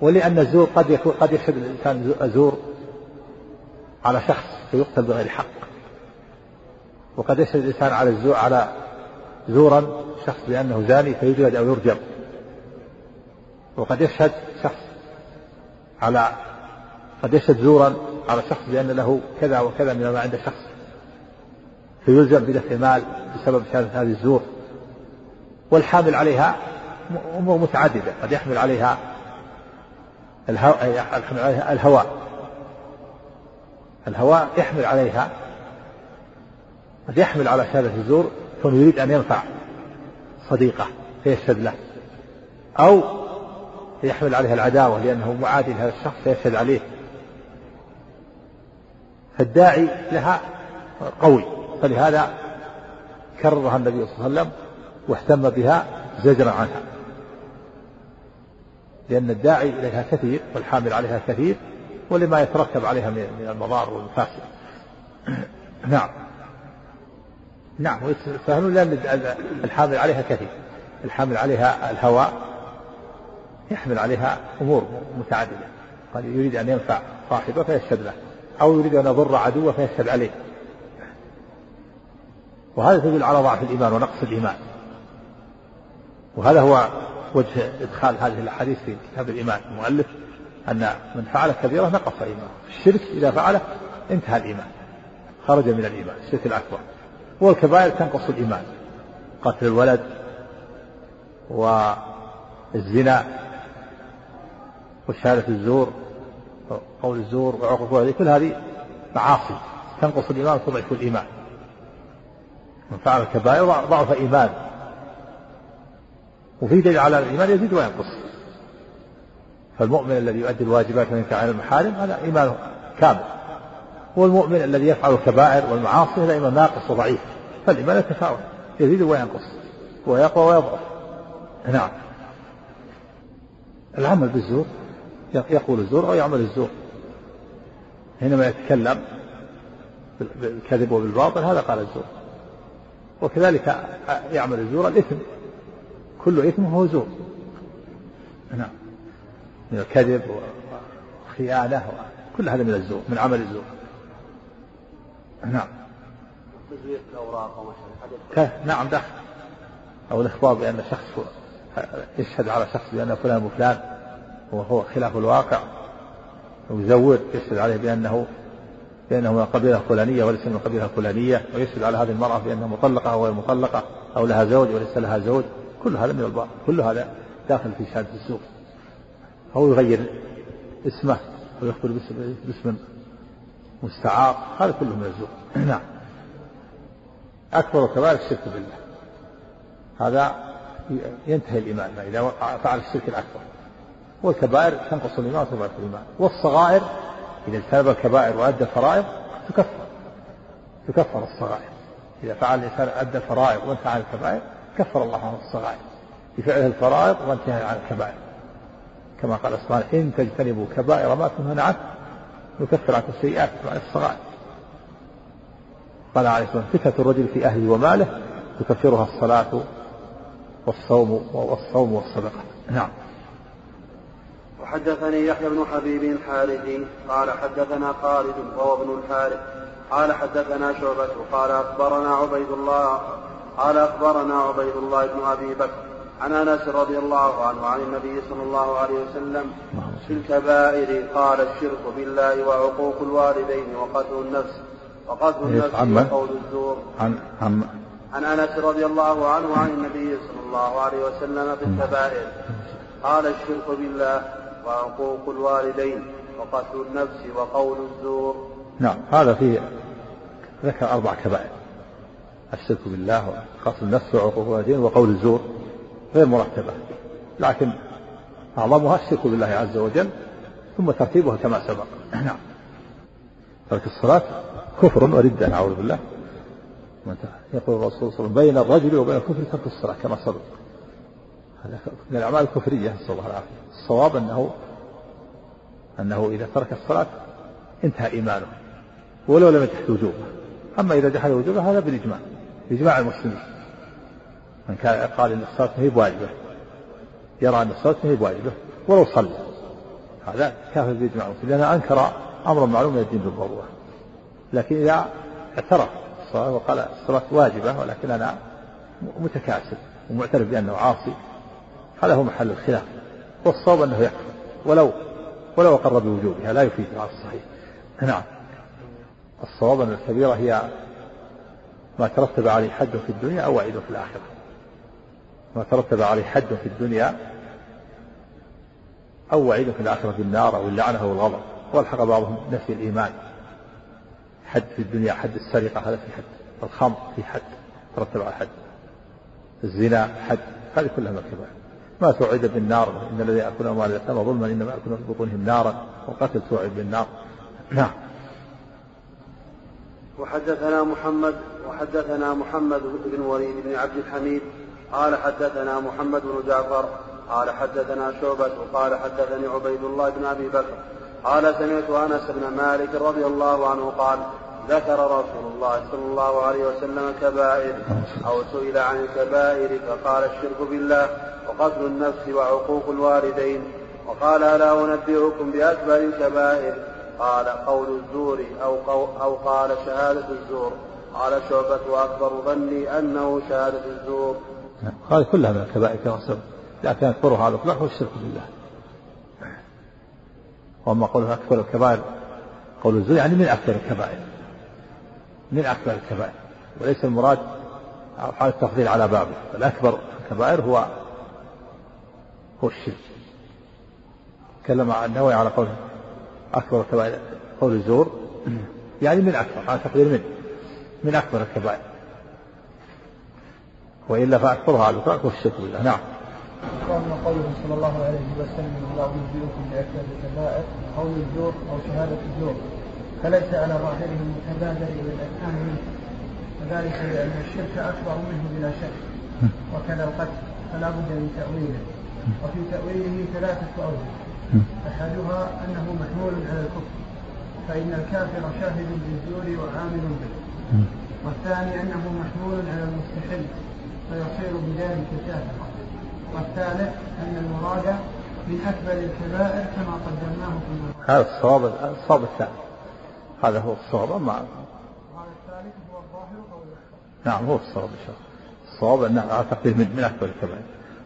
ولأن الزور قد يكون قد يشهد الإنسان الزور على شخص فيقتل بغير حق. وقد يشهد الإنسان على الزور على زورا شخص بأنه زاني فيجلد أو يرجم. وقد يشهد شخص على قد يشهد زورا على شخص بأن له كذا وكذا من ما عند شخص. فيلزم بدفع مال بسبب شهادة هذه الزور. والحامل عليها أمور متعددة. قد يحمل عليها الهواء الهواء. الهواء يحمل عليها قد يحمل على شهادة الزور كونه يريد أن ينفع صديقه فيشهد له. أو يحمل عليها العداوة لأنه معادي لهذا الشخص فيشهد عليه. فالداعي لها قوي فلهذا كررها النبي صلى الله عليه وسلم واهتم بها زجرا عنها. لأن الداعي إليها كثير والحامل عليها كثير ولما يترتب عليها من المضار والمفاسد نعم. نعم ويتساهلون لأن الحامل عليها كثير. الحامل عليها الهواء يحمل عليها أمور متعددة. قد يريد أن ينفع صاحبه فيشهد له. أو يريد أن يضر عدوه فيشهد عليه. وهذا تدل على ضعف الإيمان ونقص الإيمان. وهذا هو وجه إدخال هذه الأحاديث في كتاب الإيمان. المؤلف أن من فعل كبيرة نقص إيمانه. الشرك إذا فعله انتهى الإيمان. خرج من الإيمان. الشرك الأكبر. والكبائر تنقص الإيمان. قتل الولد والزنا وشهادة الزور قول الزور وعقوق هذه كل هذه معاصي. تنقص الإيمان وتضعف الإيمان. من فعل الكبائر ضعف إيمان. وفي دليل على الإيمان يزيد وينقص. فالمؤمن الذي يؤدي الواجبات وينكر عن المحارم هذا إيمانه كامل. والمؤمن الذي يفعل الكبائر والمعاصي هذا إيمان ناقص وضعيف. فالإيمان يتفاوت يزيد وينقص ويقوى ويضعف. نعم. العمل بالزور يقول الزور أو يعمل الزور؟ حينما يتكلم بالكذب وبالباطل هذا قال الزور. وكذلك يعمل الزور الإثم. كل إثم هو زور. نعم. من الكذب وخيانة كل هذا من الزور من عمل الزور. نعم. تزوير الأوراق وما نعم داخل. أو الإخبار بأن شخص يشهد على شخص بأن فلان وفلان وهو خلاف الواقع. ويزور يشهد عليه بأنه بأنه من القبيلة الفلانية وليس من القبيلة الفلانية ويشهد على هذه المرأة بأنها مطلقة أو غير مطلقة أو لها زوج وليس لها زوج. كل هذا من الباطل كل هذا داخل في شهادة الزور أو يغير اسمه ويخبر باسم مستعار. هذا كله من الزور نعم. أكبر كبائر الشرك بالله. هذا ينتهي الإيمان إذا فعل الشرك الأكبر. والكبائر تنقص الإيمان وتضعف الإيمان. والصغائر إذا اجتنب الكبائر وأدى الفرائض تكفر. تكفر الصغائر. إذا فعل الإنسان أدى الفرائض وانتهى عن الكبائر كفر الله عنه الصغائر. بفعله الفرائض وانتهى عن الكبائر. كما قال سبحانه إن تجتنبوا كبائر ما تنهون عنه نكفر عنكم السيئات مع الصغائر. قال عليه الصلاة والسلام فتنة الرجل في أهله وماله تكفرها الصلاة والصوم والصوم والصدقة. نعم. وحدثني يحيى بن حبيب الحارثي قال حدثنا خالد وهو ابن الحارث قال حدثنا شعبة قال أخبرنا عبيد الله قال أخبرنا عبيد الله بن أبي بكر عن أنس رضي الله عنه عن النبي صلى الله عليه وسلم في الكبائر قال الشرك بالله وعقوق الوالدين وقتل النفس وقتل النفس وقول الزور. عن عن عن أنس رضي الله عنه عن النبي صلى الله عليه وسلم في الكبائر قال الشرك بالله وعقوق الوالدين وقتل النفس وقول الزور. نعم هذا فيه ذكر أربع كبائر. الشرك بالله وقتل النفس وعقوق الوالدين وقول الزور غير مرتبة. لكن أعظمها الشرك بالله عز وجل ثم ترتيبها كما سبق. نعم. ترك الصلاة كفر وردة نعوذ بالله. يقول الرسول صلى الله عليه وسلم بين الرجل وبين الكفر ترك الصلاة كما سبق. من الأعمال الكفرية نسأل الله العافية. الصواب أنه أنه إذا ترك الصلاة انتهى إيمانه ولو لم يجحد وجوبه. أما إذا جحد وجوبه هذا بالإجماع بإجماع المسلمين. من كان قال إن الصلاة هي بواجبة يرى أن الصلاة هي بواجبة ولو صلى. هذا كافر باجماع المسلمين لأنه أنكر امرا معلوم من الدين بالضرورة. لكن إذا اعترف الصلاة وقال الصلاة واجبة ولكن أنا متكاسل ومعترف بأنه عاصي هذا هو محل الخلاف والصواب أنه يكفر ولو ولو أقر بوجوبها لا يفيد على الصحيح. نعم. الصواب أن الكبيرة هي ما ترتب عليه حد في الدنيا أو وعيد في الآخرة. ما ترتب عليه حد في الدنيا أو وعيد في الآخرة بالنار أو اللعنة أو الغضب. والحق بعضهم نفي الإيمان. حد في الدنيا حد السرقة هذا في حد. الخمر في حد ترتب على حد. الزنا حد هذه كلها الكبائر ما توعد بالنار إن الذين يأكلون أموال اليتامى ظلما إنما يأكلون في بطونهم نارا والقتل توعد بالنار. نعم. وحدثنا محمد وحدثنا محمد بن وليد بن عبد الحميد قال حدثنا محمد بن جعفر قال حدثنا شعبة قال حدثني عبيد الله بن أبي بكر قال سمعت أنس بن مالك رضي الله عنه قال ذكر رسول الله صلى الله عليه وسلم كبائر أو سئل عن الكبائر فقال الشرك بالله وقتل النفس وعقوق الوالدين وقال ألا أنبئكم بأكبر الكبائر قال قول الزور أو, قو أو قال شهادة الزور قال شعبة وأكبر ظني أنه شهادة الزور. هذه كلها من الكبائر كما سبق لكن أكبرها على الإطلاق هو الشرك بالله. وأما قوله أكبر الكبائر قول الزور يعني من أكبر الكبائر. من أكبر الكبائر وليس المراد حال التفضيل على بابه بل أكبر الكبائر هو هو الشرك. تكلم عن النووي على قوله أكبر الكبائر قول الزور يعني من أكبر على تقدير من من أكبر الكبائر. وإلا فأكثرها على الإطلاق والشرك بالله. نعم. وأما قوله صلى الله عليه وسلم لا أنبئكم بأكثر الكبائر قول الزور أو شهادة الزور. فليس على ظاهره المتبادر إلى الأذهان منه. وذلك لأن الشرك أكبر منه بلا شك. وكذا القتل. فلا بد من تأويله. وفي تأويله ثلاثة أوجه أحدها أنه محمول على الكفر. فإن الكافر شاهد بالزور وعامل به. والثاني أنه محمول على المستحل فيصير بذلك كافرا والثالث أن المراد من أكبر الكبائر كما قدمناه في هذا الصواب الصواب الثاني. هذا هو الصواب أما وهذا الثالث هو الظاهر أو نعم هو الصواب إن شاء الله الصواب أنه على تقدير من, من أكبر الكبائر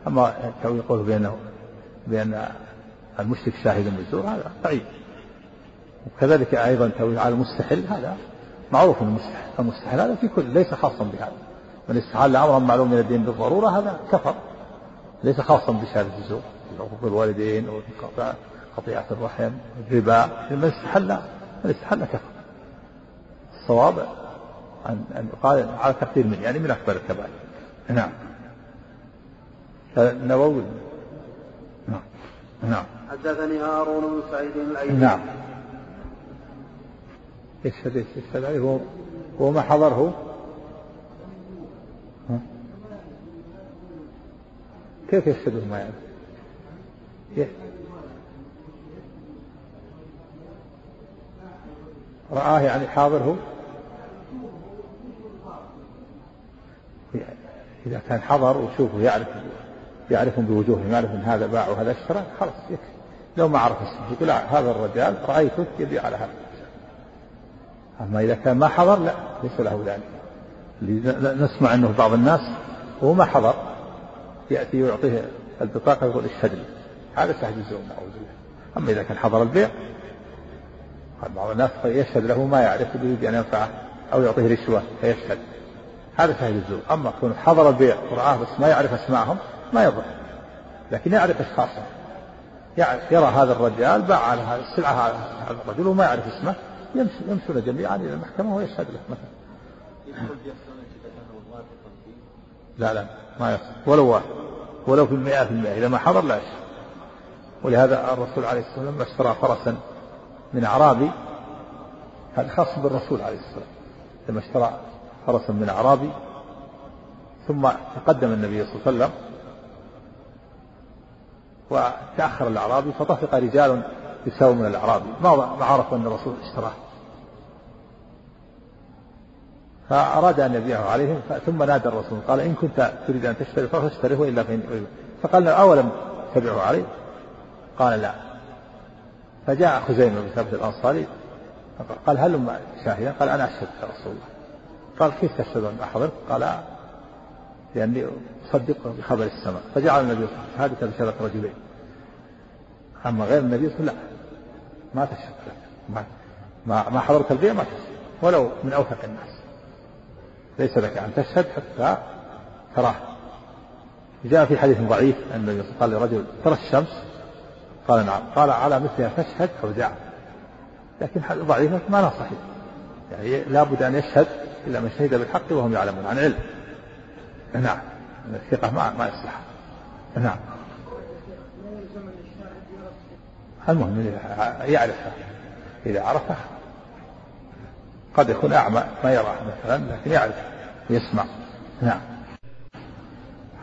أما يقول بأنه بأن المشرك شاهد بالزور هذا بعيد. وكذلك أيضا تأويل على المستحل هذا معروف المستحل المستحل هذا في كل ليس خاصا بهذا. من استحل أمرا معلوم من الدين بالضرورة هذا كفر. ليس خاصا بشهادة الزور عقوق الوالدين قطيعة الرحم الربا. من استحل استحل كفر الصواب أن أن يقال على تقدير من يعني من أكبر الكبائر. نعم. النووي نعم. نعم. حدثني هارون بن سعيد الأيلي. نعم. يشهد يشهد عليه هو هو ما حضره؟ كيف يشهد ما يعرف؟ رآه يعني حاضره. إذا كان حضر وشوفه يعرف يعرفهم بوجوههم يعرف ان هذا باع وهذا اشترى خلاص يكفي لو ما عرف اسمه يقول هذا الرجال رأيته يبيع على هذا أما إذا كان ما حضر لا ليس له ذلك. نسمع أنه بعض الناس وهو ما حضر يأتي ويعطيه البطاقة يقول اشهد لي هذا تحجزه نعوذ بالله. أما إذا كان حضر البيع بعض الناس يشهد له ما يعرف يريد أن ينفعه أو يعطيه رشوة فيشهد. هذا شاهد الزور أما كون حضر البيع ورآه بس ما يعرف اسمائهم ما يضر. لكن يعرف أشخاصهم. يرى هذا الرجال باع على هذه السلعه هذا الرجل وما يعرف اسمه يمشون جميعا إلى المحكمة ويشهد له مثلا. لا لا ما يصل ولو واحد. ولو في المئة في المئة. إذا ما حضر لا يشهد ولهذا الرسول عليه الصلاة والسلام لما اشترى فرسا. من أعرابي هذا خاص بالرسول عليه الصلاة والسلام. لما اشترى فرسا من أعرابي ثم تقدم النبي صلى الله عليه وسلم وتأخر الأعرابي فطفق رجال يساووا من الأعرابي. ما عرفوا أن الرسول اشتراه. فأراد أن يبيعه عليهم ثم نادى الرسول قال إن كنت تريد أن تشتري فاشتره وإلا فإن فقال أولم تبعه عليه؟ قال لا. فجاء خزيمة بن ثابت الأنصاري قال هل شاهدا قال أنا أشهد يا رسول الله. قال كيف تشهد أن أحضر؟ قال لأني أصدق بخبر السماء. فجعل النبي صلى الله عليه وسلم بشهادة رجلين. أما غير النبي صلى الله عليه وسلم لا. ما تشهد ما ما, ما حضرت البيع ما تشهد. ولو من أوثق الناس. ليس لك أن تشهد حتى تراه. جاء في حديث ضعيف أن النبي قال لرجل ترى الشمس؟ قال نعم. قال على مثلها تشهد أو دع. لكن ضعيفة ما صحيح يعني لابد أن يشهد إلا من شهد بالحق وهم يعلمون عن علم. نعم. الثقة ما ما يصلح. نعم. المهم يعرفها إذا عرفه قد يكون أعمى ما يراه مثلا لكن يعرف ويسمع. نعم.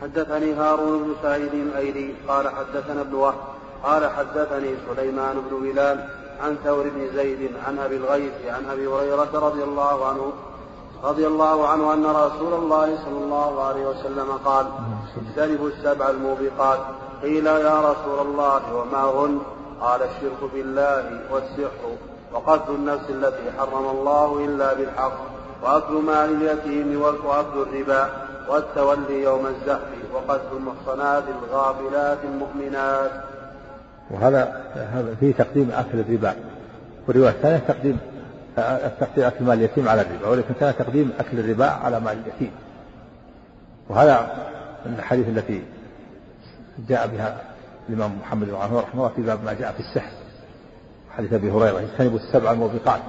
حدثني هارون بن سعيد الأيلي قال حدثنا ابن وهب قال حدثني سليمان بن بلال عن ثور بن زيد عن أبي الغيث عن أبي هريرة رضي الله عنه رضي الله عنه أن رسول الله صلى الله عليه وسلم قال اجتنبوا السبع الموبقات قيل يا رسول الله وما هن؟ قال الشرك بالله والسحر وقتل النفس التي حرم الله إلا بالحق وأكل مال اليتيم وأكل الربا والتولي يوم الزحف وقتل المحصنات الغافلات المؤمنات. وهذا هذا فيه تقديم أكل الربا. والرواية الثانية تقديم التقديم أكل مال اليتيم على الربا ولكن كان تقديم أكل الربا على مال اليتيم. وهذا من الحديث التي جاء بها الإمام محمد بن رحمه الله في باب ما جاء في السحر حديث أبي هريرة اجتنبوا السبع الموبقات.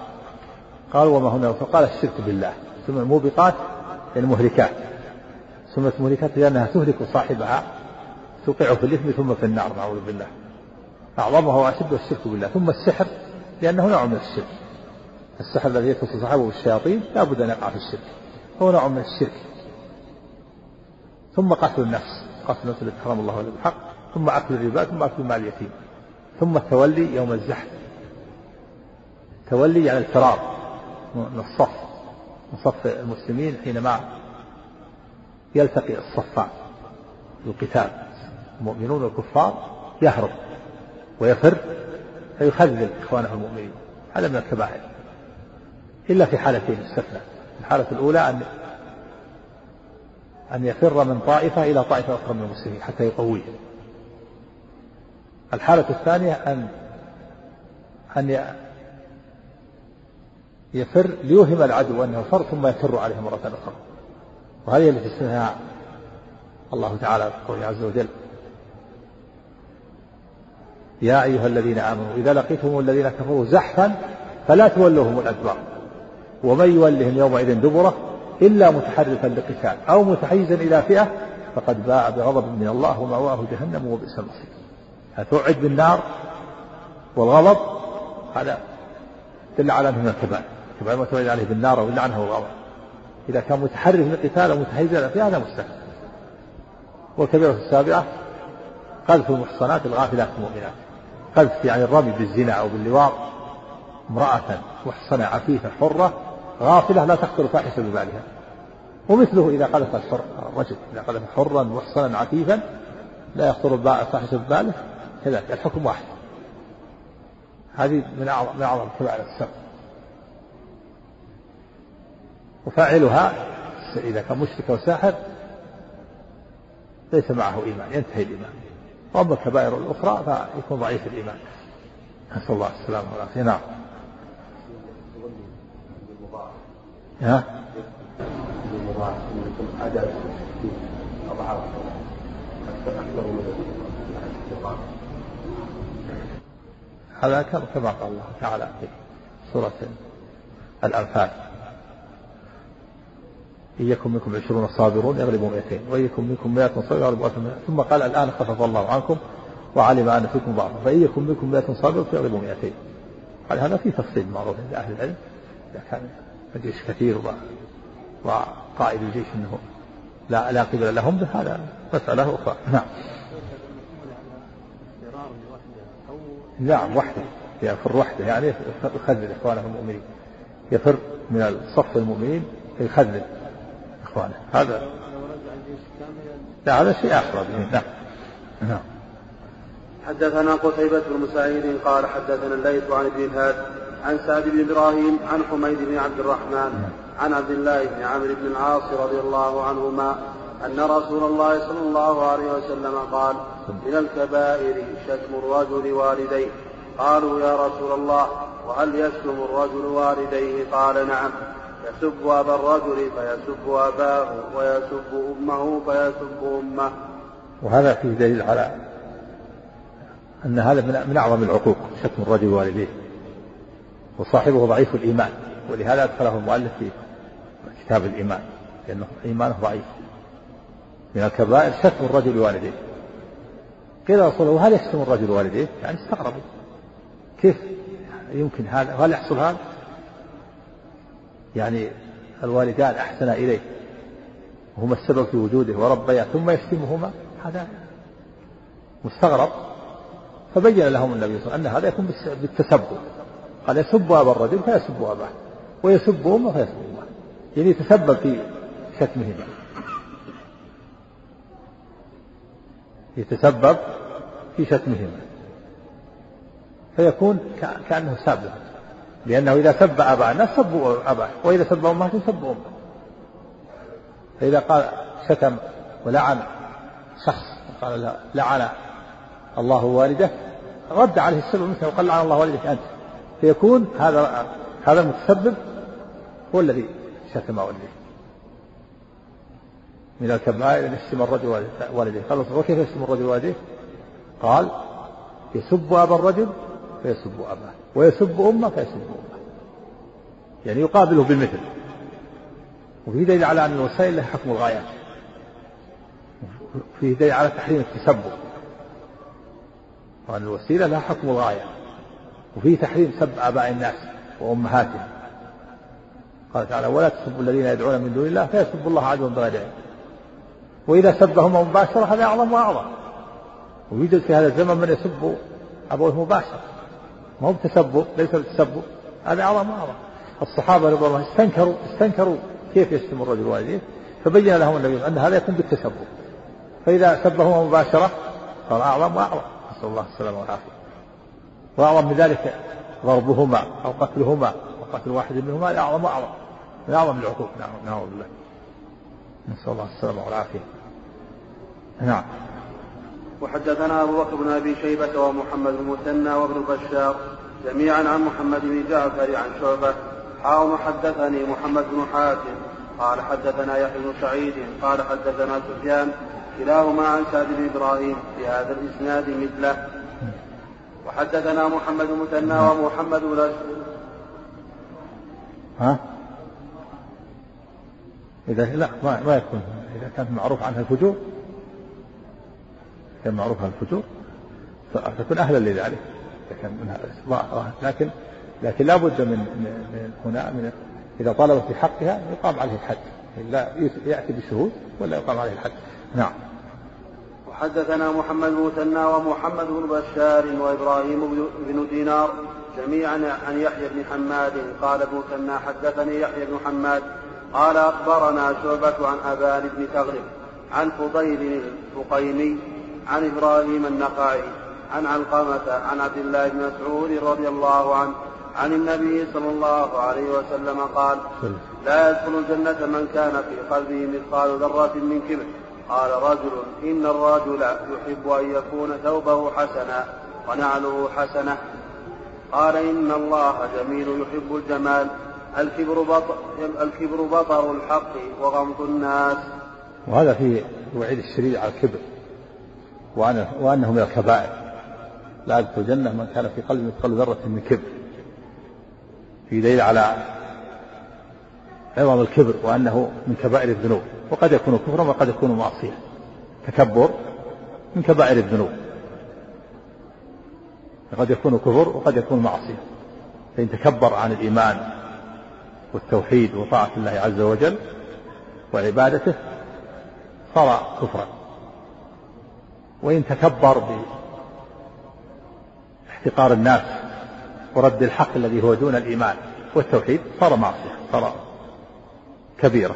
قال وما هنا؟ فقال الشرك بالله. ثم الموبقات يعني مهلكات سميت مهلكات لأنها تهلك صاحبها توقعه في الإثم ثم في النار نعوذ بالله. أعظمها وأشد الشرك بالله ثم السحر لأنه نوع من الشرك. السحر الذي يتصل صاحبه بالشياطين لا بد أن يقع في الشرك هو نوع من الشرك. ثم قتل النفس قتل النفس التي حرم الله له بالحق ثم أكل الربا ثم أكل مال اليتيم ثم التولي يوم الزحف. تولي يعني الفرار من الصف من صف المسلمين حينما يلتقي الصفان القتال. المؤمنون والكفار يهرب. ويفر فيخذل إخوانه المؤمنين. هذا من الكبائر. إلا في حالتين استثنى الحالة الأولى أن أن يفر من طائفة إلى طائفة أخرى من المسلمين حتى يقويهم الحالة الثانية أن أن يفر ليوهم العدو أنه فر ثم يفر عليه مرة أخرى. وهذه التي استثناها الله تعالى في قوله عز وجل يا أيها الذين آمنوا إذا لقيتم الذين كفروا زحفا فلا تولوهم الأدبار. ومن يولهم يومئذ دبره إلا متحرفا لقتال أو متحيزا إلى فئة فقد باء بغضب من الله ومأواه جهنم وبئس المصير. توعد بالنار والغضب؟ هذا دل على أنه من الكبائر. الكبائر ما توعد عليه بالنار أو اللعنة والغضب. إذا كان متحرف للقتال أو متحيزا إلى فئة هذا مستحيل. والكبيرة السابعة قذف المحصنات الغافلات المؤمنات. قذف يعني الرمي بالزنا أو باللواط امرأة محصنة عفيفة حرة غافلة لا تخطر فاحشة ببالها ومثله إذا قذف الحر الرجل إذا قذف حرا محصنا عفيفا لا يخطر فاحشة بباله كذلك الحكم واحد. هذه من أعظم من أعظم كبائر السبب. وفاعلها إذا كان مشرك أو ساحر ليس معه إيمان ينتهي الإيمان. وأما الكبائر الأخرى فيكون ضعيف الإيمان. نسأل الله السلامة والعافية. نعم. ها؟ هذا كما قال الله تعالى في سورة الأنفال. إن يكن منكم عشرون صابرون يغلبوا مئتين. وإن يكن منكم مئة صابر يغلبوا ألف ثم قال الآن خفف الله عنكم وعلم أن فيكم ضعفا. فإن يكن منكم مئة صابر فيغلبوا مئتين. قال هذا في تفصيل معروف عند أهل العلم. إذا كان الجيش كثير وقائد الجيش أنه لا لا قبل لهم هذا مسألة أخرى. نعم. نعم وحده. يفر وحده. يعني يخذل إخوانه المؤمنين. يفر من الصف المؤمنين يخذل. إخوانه. هذا لا هذا شيء آخر نعم. نعم. حدثنا قتيبة بن سعيد قال حدثنا الليث عن ابن الهاد عن سعد بن إبراهيم عن حميد بن عبد الرحمن عن عبد الله بن عمرو بن العاص رضي الله عنهما أن رسول الله صلى الله عليه وسلم قال من الكبائر شتم الرجل والديه. قالوا يا رسول الله وهل يشتم الرجل والديه؟ قال نعم. يسب أبا الرجل فيسب أباه ويسب أمه فيسب أمه وهذا فيه دليل على أن هذا من أعظم العقوق شتم الرجل والديه وصاحبه ضعيف الإيمان ولهذا أدخله المؤلف في كتاب الإيمان لأنه إيمانه ضعيف من الكبائر شتم الرجل والديه قيل رسول الله هل يشتم الرجل والديه؟ يعني استغربوا كيف يمكن هذا؟ وهل يحصل هذا؟ يعني الوالدان أحسنا إليه وهما السبب في وجوده وربيا ثم يشتمهما هذا مستغرب. فبين لهم النبي صلى الله عليه وسلم أن هذا يكون بالتسبب. قال يسب أبا الرجل فيسب أباه ويسب أمه فيسب أمه يعني يتسبب في شتمهما. يتسبب في شتمهما. فيكون كأنه ساب لأنه إذا سب أبا الناس سبوا أباه وإذا سب أمه سبوا أمه فإذا قال شتم ولعن شخص قال لعن الله والده رد عليه السبب مثله وقال لعن الله والدك أنت. فيكون هذا هذا المتسبب هو الذي شتم والديه من الكبائر أن يشتم الرجل والديه قال وكيف يشتم الرجل والديه؟ قال يسب أبا الرجل فيسب أباه. ويسب أمه فيسب أمه. يعني يقابله بالمثل. وفي دليل على أن الوسائل لها حكم الغايات. فيه دليل على تحريم التسبب. وأن الوسيلة لها حكم الغاية. وفيه تحريم سب آباء الناس وأمهاتهم. قال تعالى ولا تسبوا الذين يدعون من دون الله فيسبوا الله عدوا بغير علم وإذا سبهم مباشرة هذا أعظم وأعظم. ويوجد في هذا الزمن من يسب أبوه مباشرة. ما هو بتسبب ليس بالتسبب هذا أعظم وأعظم. الصحابة رضي الله استنكروا استنكروا كيف يشتم الرجل والديه فبين لهم النبي أن هذا يكون بالتسبب. فإذا سبهما مباشرة صار أعظم وأعظم. نسأل الله السلامة والعافية. وأعظم من ذلك ضربهما أو قتلهما أو قتل واحد منهما أعظم وأعظم. من أعظم العقوق. نعم نعوذ بالله. نسأل الله السلامة والعافية. نعم. وحدثنا أبو بكر بن أبي شيبة ومحمد بن مثنى وابن بشار جميعا عن محمد بن جعفر عن شعبة. حاوم حدثني محمد بن حاتم. قال حدثنا يحيى بن سعيد. قال حدثنا سفيان. كلاهما عن سعد بن إبراهيم في هذا الإسناد مثله. وحدثنا محمد بن مثنى ومحمد بن ها؟ إذا لا ما, ما يكون. إذا كان معروف عنها الفجور. كان معروف عنها الفجور فتكون أهلا لذلك. كان منها لكن لكن لا بد من, من هنا من إذا طلبت بحقها يقام عليه الحد. لا يأتي بشهود ولا يقام عليه الحد. نعم. وحدثنا محمد بن ومحمد بن بشار وإبراهيم بن دينار جميعا عن يحيى بن حماد. قال ابن مثنى حدثني يحيى بن حماد. قال أخبرنا شعبة عن أبان بن تغلب عن فضيل الفقيمي عن إبراهيم النخعي عن علقمة عن عبد الله بن مسعود رضي الله عنه عن النبي صلى الله عليه وسلم قال لا يدخل الجنة من كان في قلبه مثقال ذرة من كبر. قال رجل إن الرجل يحب أن يكون ثوبه حسنا ونعله حسنة. قال إن الله جميل يحب الجمال الكبر بطر, الكبر بطر الحق وغمط الناس. وهذا في وعيد الشديد على الكبر. وأنه من الكبائر. لا يدخل الجنة من كان في قلبه مثقال ذرة من كبر. في دليل على عظم الكبر وأنه من كبائر الذنوب. وقد يكون كفرا وقد يكون معصية. تكبر من كبائر الذنوب. قد يكون كفر وقد يكون معصية. فإن تكبر عن الإيمان والتوحيد وطاعة الله عز وجل وعبادته صار كفرا. وإن تكبر باحتقار الناس ورد الحق الذي هو دون الإيمان والتوحيد صار معصية صار كبيرة.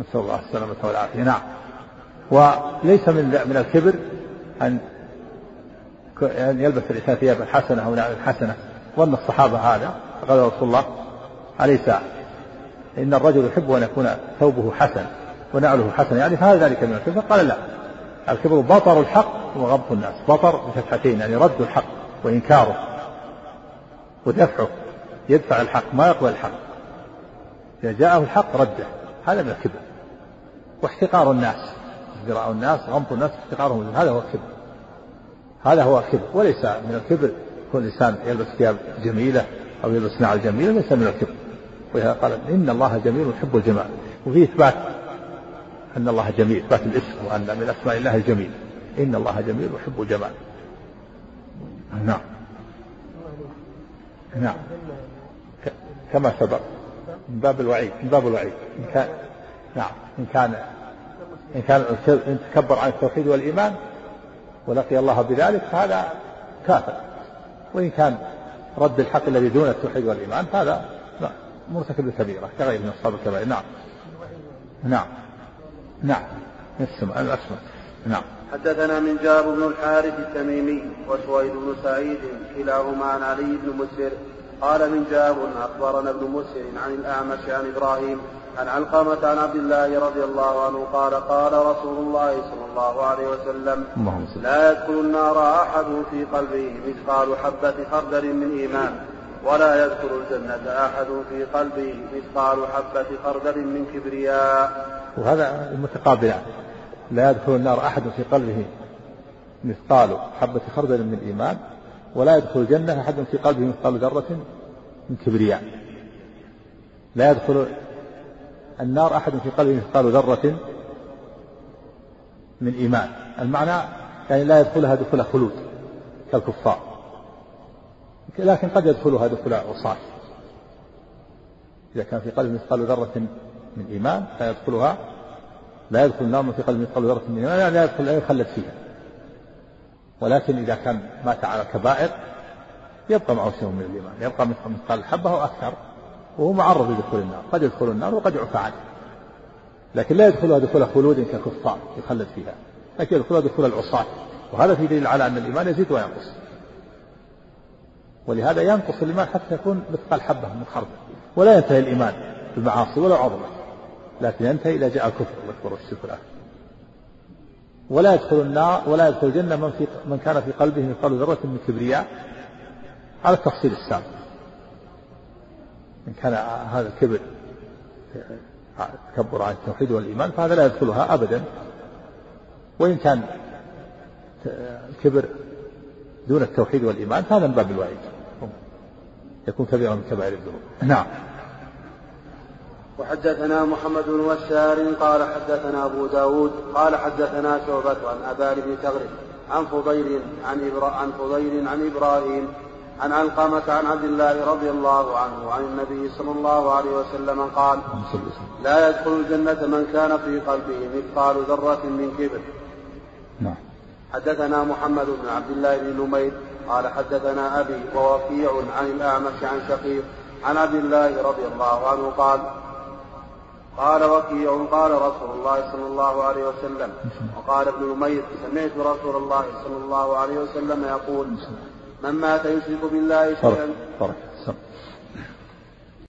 نسأل الله السلامة والعافية. نعم. وليس من من الكبر أن أن يلبس الإنسان ثيابا حسنة أو نعم حسنة. ظن الصحابة هذا. فقال رسول الله أليس إن الرجل يحب أن يكون ثوبه حسن ونعله حسن؟ يعني فهل ذلك من الكبر؟ قال لا. الكبر بطر الحق وغض الناس. بطر بفتحتين يعني رد الحق وإنكاره ودفعه. يدفع الحق ما يقبل الحق. إذا جاءه الحق رده. هذا من الكبر. واحتقار الناس. ازدراء الناس غمط الناس احتقارهم. هذا هو الكبر. هذا هو الكبر. وليس من الكبر كل انسان يلبس ثياب جميلة أو يلبس نعل جميله ليس من الكبر. ولهذا قال إن الله جميل يحب الجمال. وفي إثبات أن الله جميل إثبات الاسم وأن من أسماء الله الجميل. إن الله جميل يحب الجمال. نعم. نعم. كما سبق. من باب الوعيد من باب الوعيد. إن كان نعم. إن كان إن كان إن تكبر عن التوحيد والإيمان ولقي الله بذلك فهذا كافر. وإن كان رد الحق الذي دون التوحيد والإيمان فهذا مرتكب الكبيرة كغير من أصحاب الكبائر نعم. نعم. نعم. السمع الأسمع نعم. حدثنا من جار بن الحارث التميمي وسويد بن سعيد كلاهما عن علي بن مسر. قال من جاب أخبرنا ابن مسر عن الأعمش عن إبراهيم عن علقمة عن عبد الله رضي الله عنه قال قال رسول الله صلى الله عليه وسلم لا يدخل النار أحد في قلبه مثقال حبة خردل من إيمان ولا يدخل الجنة أحد في قلبه مثقال حبة خردل من كبرياء. وهذا المتقابلان لا يدخل النار أحد في قلبه مثقال حبة خردل من إيمان ولا يدخل الجنة أحد في قلبه مثقال ذرة من كبرياء. لا يدخل النار أحد في قلبه مثقال ذرة من إيمان. المعنى يعني لا يدخلها دخول خلود كالكفار. لكن قد يدخلها دخول عصاة إذا كان في قلبه مثقال ذرة من إيمان لا يدخلها لا يدخل النار في قلبه مثقال ذرة من إيمان لا يدخل لا يخلد فيها. ولكن إذا كان مات على كبائر يبقى معه شيء من الإيمان يبقى مثقال الحبة أو أكثر وهو معرض لدخول النار قد يدخل النار وقد يعفى عنه لكن لا يدخلها دخول خلود ككفار يخلد فيها لكن يدخلها دخول العصاة. وهذا في دليل على أن الإيمان يزيد وينقص. ولهذا ينقص الإيمان حتى يكون مثقال حبة من خردل. ولا ينتهي الإيمان بالمعاصي ولو عظمت لكن ينتهي إذا جاء الكفر الأكبر والشرك الأكبر ولا يدخل النار ولا يدخل الجنة من في من كان في قلبه مثقال ذرة من كبرياء. على التفصيل السابق. إن كان هذا الكبر تكبر عن التوحيد والإيمان فهذا لا يدخلها أبدا. وإن كان الكبر دون التوحيد والإيمان فهذا من باب الوعيد. يكون كبيرا من كبائر الذنوب. نعم. وحدثنا محمد بن بشار قال حدثنا أبو داود قال حدثنا شعبة عن أبان بن تغرب عن فضيل عن, إبرا عن فضيل عن إبراهيم عن علقمة عن عبد الله رضي الله عنه عن النبي صلى الله عليه وسلم قال لا يدخل الجنة من كان في قلبه مثقال ذرة من كبر. نعم. حدثنا محمد بن عبد الله بن نمير قال حدثنا أبي ووكيع عن الأعمش عن شقيق عن عبد الله رضي الله عنه قال قال وكيع قال رسول الله صلى الله عليه وسلم. وقال ابن نمير سمعت رسول الله صلى الله عليه وسلم يقول من مات يشرك بالله شيئا